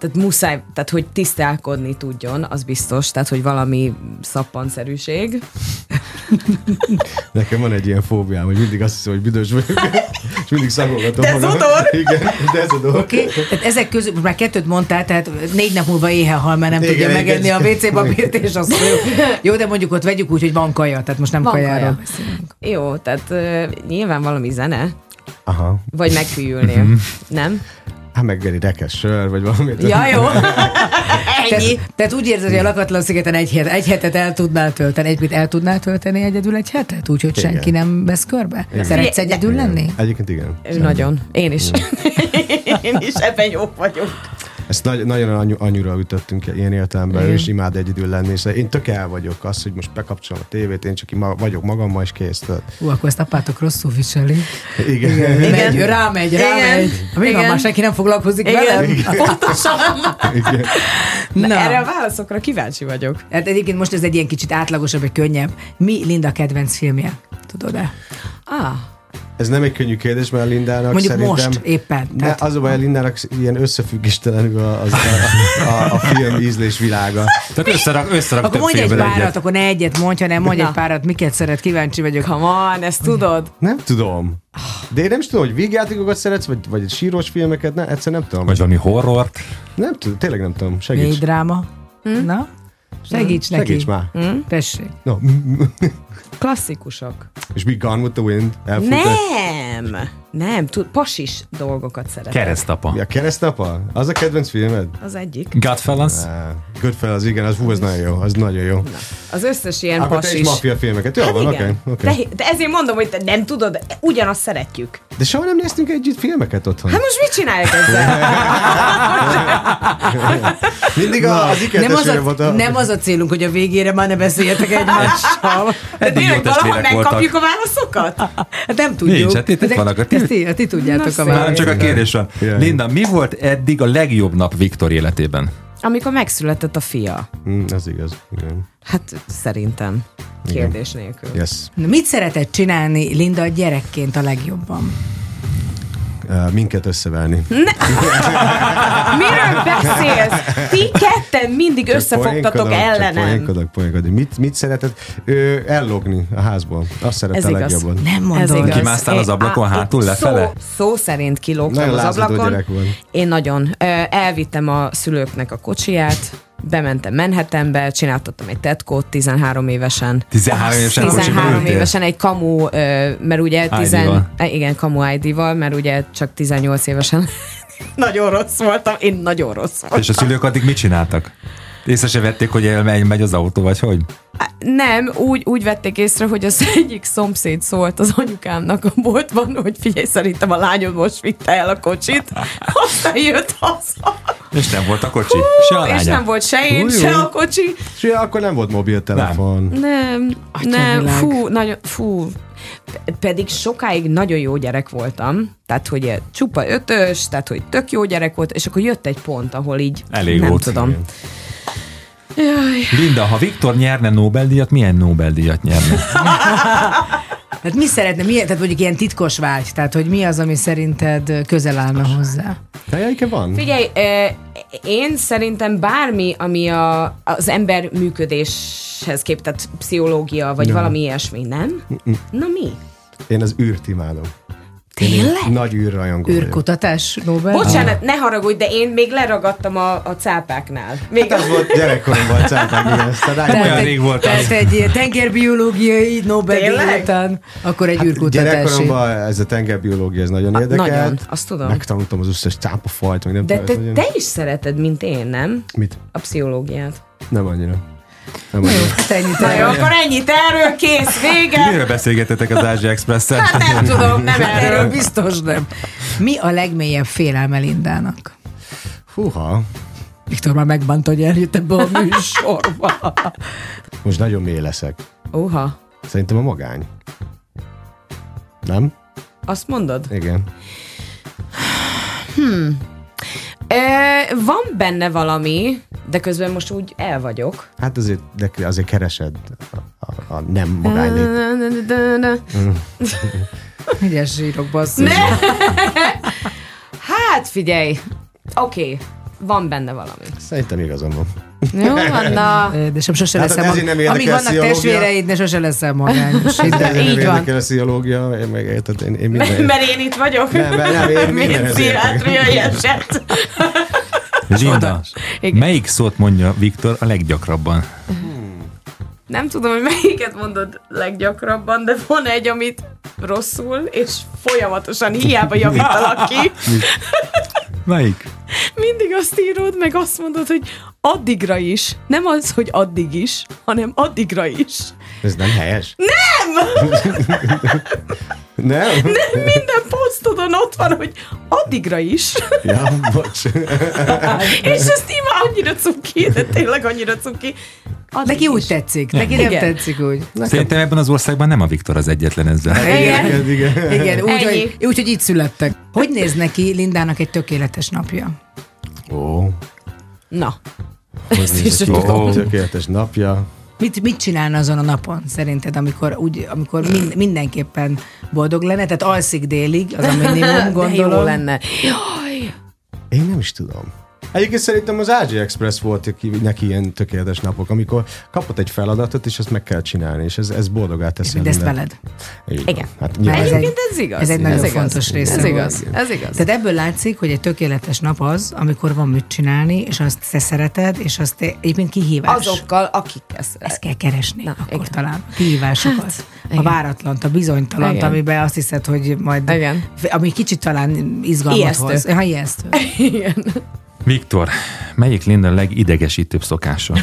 tehát muszáj, tehát hogy tisztálkodni tudjon, az biztos, tehát hogy valami szappanszerűség. (laughs) Nekem van egy ilyen fóbiám, hogy mindig azt hiszem, hogy büdös vagyok, és mindig szakolgatom Dezodor? (laughs) Igen, dezodor. Oké, okay. tehát ezek közül, már kettőt mondtál, tehát négy nap múlva éhen hal, mert nem Igen, tudja igen. megenni a WC papírt, és azt jó. (laughs) jó, de mondjuk ott vegyük úgy, hogy van kaja, tehát most nem Van kajáról kaja. beszélünk. Jó, tehát uh, nyilván valami zene, Aha. vagy meghűlnél, nem? Hát meg egy rekesz sör, vagy valami. Ja, jó. (laughs) Ennyi. Tehát, tehát úgy érzed, hogy a lakatlan szigeten egy, het, egy hetet el tudnál tölteni, egyébként el tudnál tölteni egyedül egy hetet? Úgyhogy Igen. senki nem vesz körbe? Igen. Szeretsz egyedül lenni? Egyébként igen. Ő Nagyon. Én is. (laughs) Én is ebben jók vagyok. Ezt nagy, nagyon anyu, anyura ütöttünk ilyen értelemben, ő is imád egyedül lenni, és én tök el vagyok az, hogy most bekapcsolom a tévét, én csak ima, vagyok magammal, és kész. Tehát, Ú, akkor ezt apátok rosszul viseli. igen. Igen. igen. Megy, rámegy, Igen. rámegy. Mi van, Igen. már senki nem foglalkozik Igen. velem? Pontosan. igen. Na. Na. Erre a válaszokra kíváncsi vagyok. Hát egyébként most ez egy ilyen kicsit átlagosabb, egy könnyebb. Mi Linda kedvenc filmje? Tudod-e? Ah, Ez nem egy könnyű kérdés, mert a Lindának Mondjuk szerintem... most éppen. Ne, Tehát, az a baj, a Lindának ilyen összefüggéstelenül a, az, a, a, a film ízlés világa. Tehát összerak, összerak akkor mondj egy párat, egyet. akkor ne egyet mondj, hanem mondj Na. egy párat, miket szeret, kíváncsi vagyok. come on, ezt tudod? Nem tudom. De én nem is tudom, hogy végjátékokat szeretsz, vagy, vagy sírós filmeket, ne, egyszer nem tudom. Vagy valami horrort. Nem tudom, tényleg nem tudom. Mély Segíts. dráma. Hm? Na? Segíts neki. Segíts már. Tessék. No. (laughs) Klasszikusok. És mi Gone with the Wind? Elfut Nem, nem, tud, pasis dolgokat szeretek. Keresztapa. Mi a keresztapa? Az a kedvenc filmed? Az egyik. Godfellas. Uh, Goodfellas, igen, az, hú, az nagyon jó, az nagyon jó. Az összes ilyen Akkor pasis. maffia filmeket, jó Hát van, oké. igen. Okay, De, de ezért mondom, hogy te nem tudod, ugyanazt szeretjük. De soha nem néztünk együtt filmeket otthon. Hát most mit csinálják ezzel? Mindig a, az Nem az, film volt a, a... nem az a célunk, hogy a végére már ne beszéljetek egymással. (laughs) Eddig jó testvérek voltak. megkapjuk a válaszokat? Hát nem tudjuk. Nincs, hát itt Ezek- vannak a ti- Ezt ti, ti tudjátok Na a nem csak a kérdés van. Jaj. Linda, mi volt eddig a legjobb nap Viktor életében? Amikor megszületett a fia. Mm, ez igaz, igen. Hát szerintem. Kérdés nélkül. Yes. Na, Mit szeretett csinálni Linda gyerekként a legjobban? Minket összeverni. (laughs) Miről beszélsz? Ti ketten mindig összefogtatok csak ellenem. Poénkodok, poénkodok. Mit, mit szeretett? Ő ellogni a házból. Azt szerette Ez a legjobban. Nem igaz. Kimásztál az Én- ablakon á, hátul én lefele? Szó, szó szerint kilógtam az ablakon. Én nagyon. Ö, Elvittem a szülőknek a kocsiját, bementem Manhattanbe, csináltattam egy tetkót 13 évesen. 13 évesen 13 kocsiba ültél? évesen egy kamu, mert ugye ID-val. tizen, eh, igen, kamu ID-val, mert ugye csak 18 évesen (laughs) nagyon rossz voltam, én nagyon rossz voltam. És a szülők addig mit csináltak? Észre se vették, hogy elmegy, megy az autó, vagy hogy? Nem, úgy, úgy vették észre, hogy az (laughs) egyik szomszéd szólt az anyukámnak a boltban, hogy figyelj, szerintem a lányod most vitte el a kocsit, (laughs) aztán jött haza. És nem volt a kocsi. Se a és lánya. nem volt se én, Hú, se a kocsi. És akkor nem volt mobiltelefon. Nem. Nem, nem, fú, nagyon, fú. Pedig sokáig nagyon jó gyerek voltam, tehát hogy csupa ötös, tehát hogy tök jó gyerek volt, és akkor jött egy pont, ahol így Elég nem volt. tudom. Jaj. Linda, ha Viktor nyerne Nobel-díjat, milyen Nobel-díjat nyerne? (laughs) Hát mi szeretne, mi, tehát mondjuk ilyen titkos vágy, tehát hogy mi az, ami szerinted közel állna hozzá? Helyeike van? Figyelj, én szerintem bármi, ami a, az ember működéshez kép, tehát pszichológia, vagy Ja. valami ilyesmi, nem? Na mi? Én az űrt imádom. Tényleg? Nagy űrrajongó. Űrkutatás Nobel? Bocsánat, ne haragudj, de én még leragadtam a, a cápáknál. Még Hát az volt gyerekkoromban cápák, igen. Rá- olyan egy- rég volt az. egy tengerbiológiai Nobel után, akkor egy űrkutatási. Gyerekkoromban ez a tengerbiológia, ez nagyon érdekelt. nagyon, azt tudom. Megtanultam az összes cápafajt, meg nem De te, te is szereted, mint én, nem? Mit? A pszichológiát. Nem annyira. Nem annyira. Hát ennyit Na jó, akkor ennyit erről, kész, vége. Miről beszélgetetek az Ázsia Express-en? Hát nem (laughs) tudom, nem Erről biztos nem. Mi a legmélyebb félelme Lindának? Húha, Viktor már megbánt, hogy eljött ebbe a műsorba. (laughs) most nagyon mély leszek. Uha, Szerintem a magány. Nem? azt mondod? Igen. E, van benne valami, de közben most úgy el vagyok. Hát azért, de azért keresed a, a, a nem magánylét. Ügyes zsírok, basszus. Hát figyelj, oké, okay. van benne valami. Szerintem igazam van. Jó van, na. De sem sose Hát leszel nem Amíg vannak testvéreid, de sose leszel magányos. (laughs) De így nem van. érdekel a pszichológia, én meg érted, én, én minden... Mert én itt vagyok. Nem, nem, én Mint mindenhez pszichiátriai eset. Linda, Igen. melyik szót mondja Viktor a leggyakrabban? Nem tudom, hogy melyiket mondod leggyakrabban, de van egy, amit rosszul, és folyamatosan hiába javítalak ki. (laughs) Melyik? Mindig azt írod, meg azt mondod, hogy addigra is. Nem az, hogy addig is, hanem addigra is. Ez nem helyes? Nem! (laughs) Nem? Minden posztodon ott van, hogy addigra is. Ja, bocs. És ezt ima annyira cuki, de tényleg annyira cuki. Addig Neki úgy is. tetszik, neki nem Igen. tetszik úgy. Szerintem ebben az országban nem a Viktor az egyetlen ezzel. Igen. Igen, igen. Igen, úgy, Ennyi. hogy, úgy, hogy így születtek. Hogy néz neki Lindának egy tökéletes napja? Ó, Na, hogy Ezt néz is tudom. a tökéletes napja. Mit, mit csinálna azon a napon szerinted, amikor, úgy, amikor mind, mindenképpen boldog lenne? Tehát alszik délig, az a minimum, (laughs) de jó gondolom. lenne. Jaj, Én nem is tudom. Egyébként szerintem az Ázsia Express volt neki ilyen tökéletes napok, amikor kapott egy feladatot, és azt meg kell csinálni, és ez, ez boldogá teszi. Mindezt mindent. veled. Igen. Hát Ez nyilván, egy- Egyébként ez igaz. Ez egy nagyon igaz. fontos része Ez volt. igaz. Ez igaz. Tehát ebből látszik, hogy egy tökéletes nap az, amikor van mit csinálni, és azt te szereted, és azt te, egyébként kihívás. Azokkal, akikkel Ezt szeret. kell keresni, Na, akkor igen. talán. Kihívásokat. Hát, a igen. váratlant, a bizonytalant, Igen. amiben azt hiszed, hogy majd... Igen. Ami kicsit talán izgalmat Ijesztő. hoz. Ha, ijesztő. (laughs) Igen. Viktor, melyik Linda a legidegesítőbb szokása?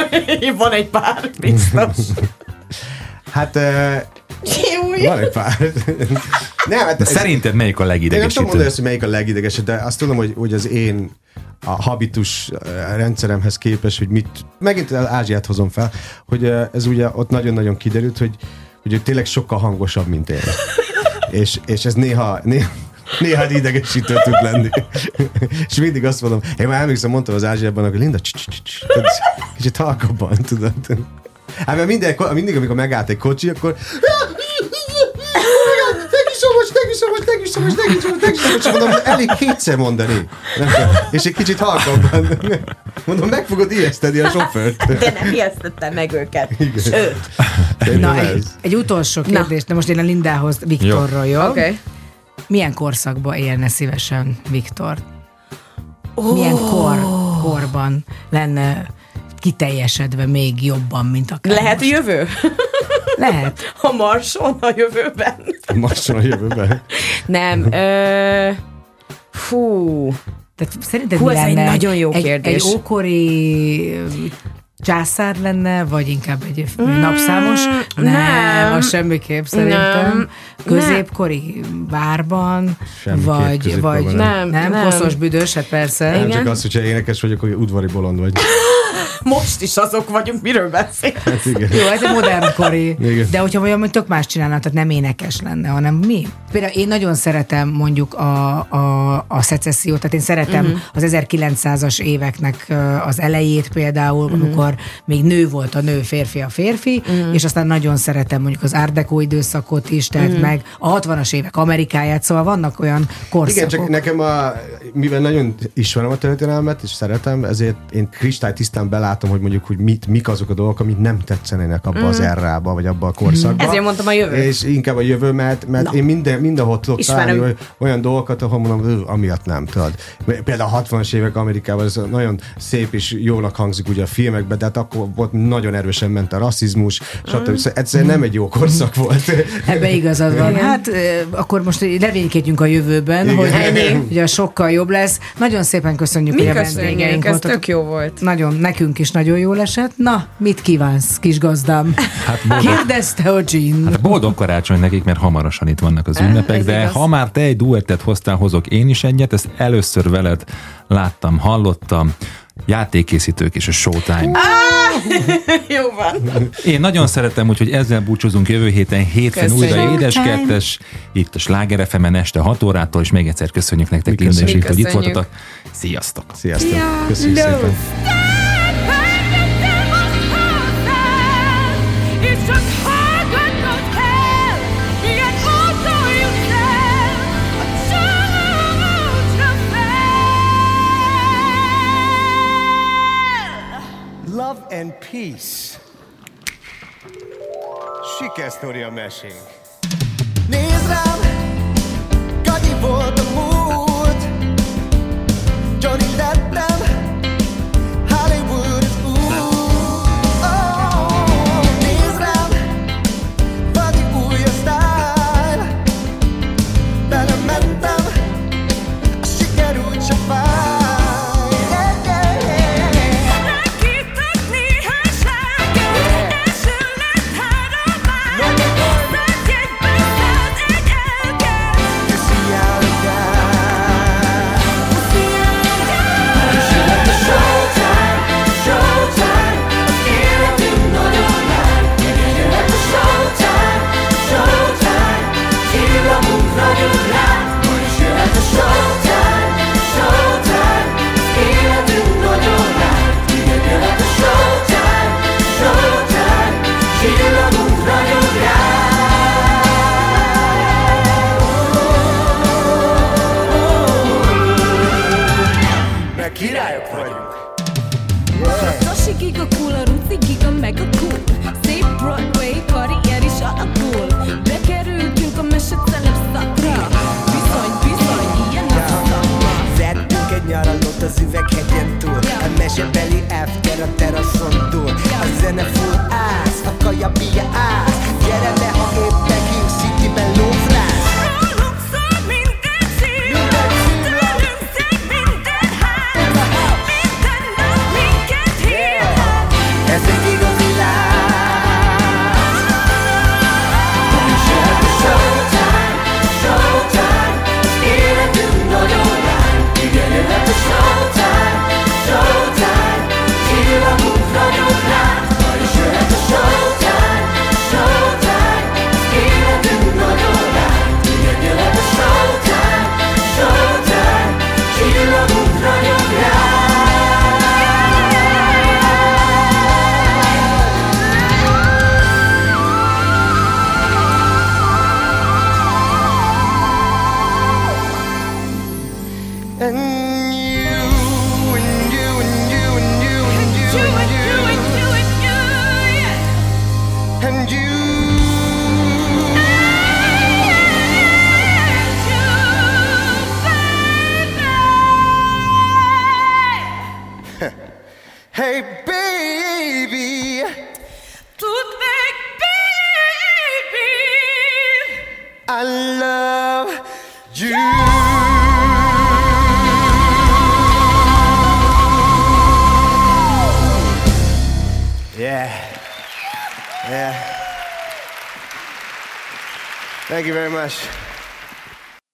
(laughs) Van egy pár, biztos. (laughs) hát eh, Júj. van egy pár. (laughs) nem, hát ez- szerinted melyik a Én nem tudom mondani legidegesítőbb? hogy melyik a legidegesebb, de azt tudom, hogy, hogy az én a habitus rendszeremhez képes, hogy mit, megint az Ázsiát hozom fel, hogy ez ugye ott nagyon-nagyon kiderült, hogy, hogy ő tényleg sokkal hangosabb, mint én. és, és ez néha, néha Néha idegesítő tud lenni. és mindig azt mondom, én már emlékszem, mondtam az Ázsiában, hogy Linda, kicsit halkabban, tudod. Hát mert minden, mindig, amikor megállt egy kocsi, akkor so much, thank you so much, thank you so much, thank you so much, thank you so much. Csak mondom, elég kétszer mondani. Nem kell. És egy kicsit halkabban. Mondom, meg fogod ijeszteni a sofőrt. De nem ijesztettem meg őket. Sőt. Szerintem Na, egy, egy utolsó kérdés, de most én a Lindához, Viktorról, jó? Oké. Okay. Milyen korszakban élne szívesen Viktor? Milyen kor, korban lenne kiteljesedve még jobban, mint akár Lehet most? jövő? Lehet. (laughs) A Marson a jövőben? Masson a jövőben. Nem. Ö... Fú. Tehát szerinted Hú, mi ez egy lenne nagyon jó egy, kérdés. Egy ókori császár lenne, vagy inkább egy napszámos? Nem, nem. az semmiképp szerintem. Nem. Középkori bárban, Semmiképp vagy, vagy nem. nem, Nem, nem, nem. koszos büdös, hát persze. Nem Igen. csak az, hogyha énekes vagyok, hogy udvari bolond vagy. (laughs) Most is azok vagyunk, miről beszél? Hát igen. Jó, ez a modernkori. Igen. De hogyha valami tök más csinálna, tehát nem énekes lenne, hanem mi? Például én nagyon szeretem mondjuk a, a, a szecessziót, tehát én szeretem uh-huh. az 1900-as éveknek az elejét például, uh-huh. amikor még nő volt a nő, férfi a férfi, uh-huh. és aztán nagyon szeretem mondjuk az Deco időszakot is, tehát uh-huh. meg a 60-as évek Amerikáját, szóval vannak olyan korszakok. Igen, csak nekem a, mivel nagyon ismerem a történelmet, és szeretem, ezért én kristálytisztán belátom, hogy mondjuk, hogy mit, mik azok a dolgok, amik nem tetszenének abba az errába, vagy abba a korszakba. Ezért mondtam a jövő. És inkább a jövő, mert, mert én minden, mindenhol tudok találni olyan dolgokat, ahol mondom, "Ú, amiatt nem, tudod. Például a 60-as évek Amerikában ez nagyon szép és jónak hangzik ugye a filmekben, de hát akkor volt nagyon erősen ment a rasszizmus, stb. Szóval egyszerűen nem egy jó korszak volt. Ebbe igazad van. Hát ö, akkor most reménykedjünk a jövőben, Igen. hogy (laughs) ugye sokkal jobb lesz. Nagyon szépen köszönjük, Mi hogy a vendégeink ez voltak. tök jó volt. Nagyon, nekünk is nagyon jól esett. Na, mit kívánsz, kis gazdám? Hát boldog, Kérdezte a Jean. hát boldog karácsony nekik, mert hamarosan itt vannak az ünnepek, ez de igaz. ha már te egy duettet hoztál, hozok én is egyet, ezt először veled láttam, hallottam, játékkészítők és a Showtime. (laughs) Jó van. Én nagyon szeretem, úgyhogy ezzel búcsúzunk jövő héten, hétfőn Köszönjük. újra édes kettes, itt a Sláger FM-en este 6 órától, és még egyszer köszönjük nektek, Linda és hogy itt voltatok. Sziasztok! Sziasztok! Köszönjük szépen! Sikersztori a mesénk. Nézd rám, Kadi volt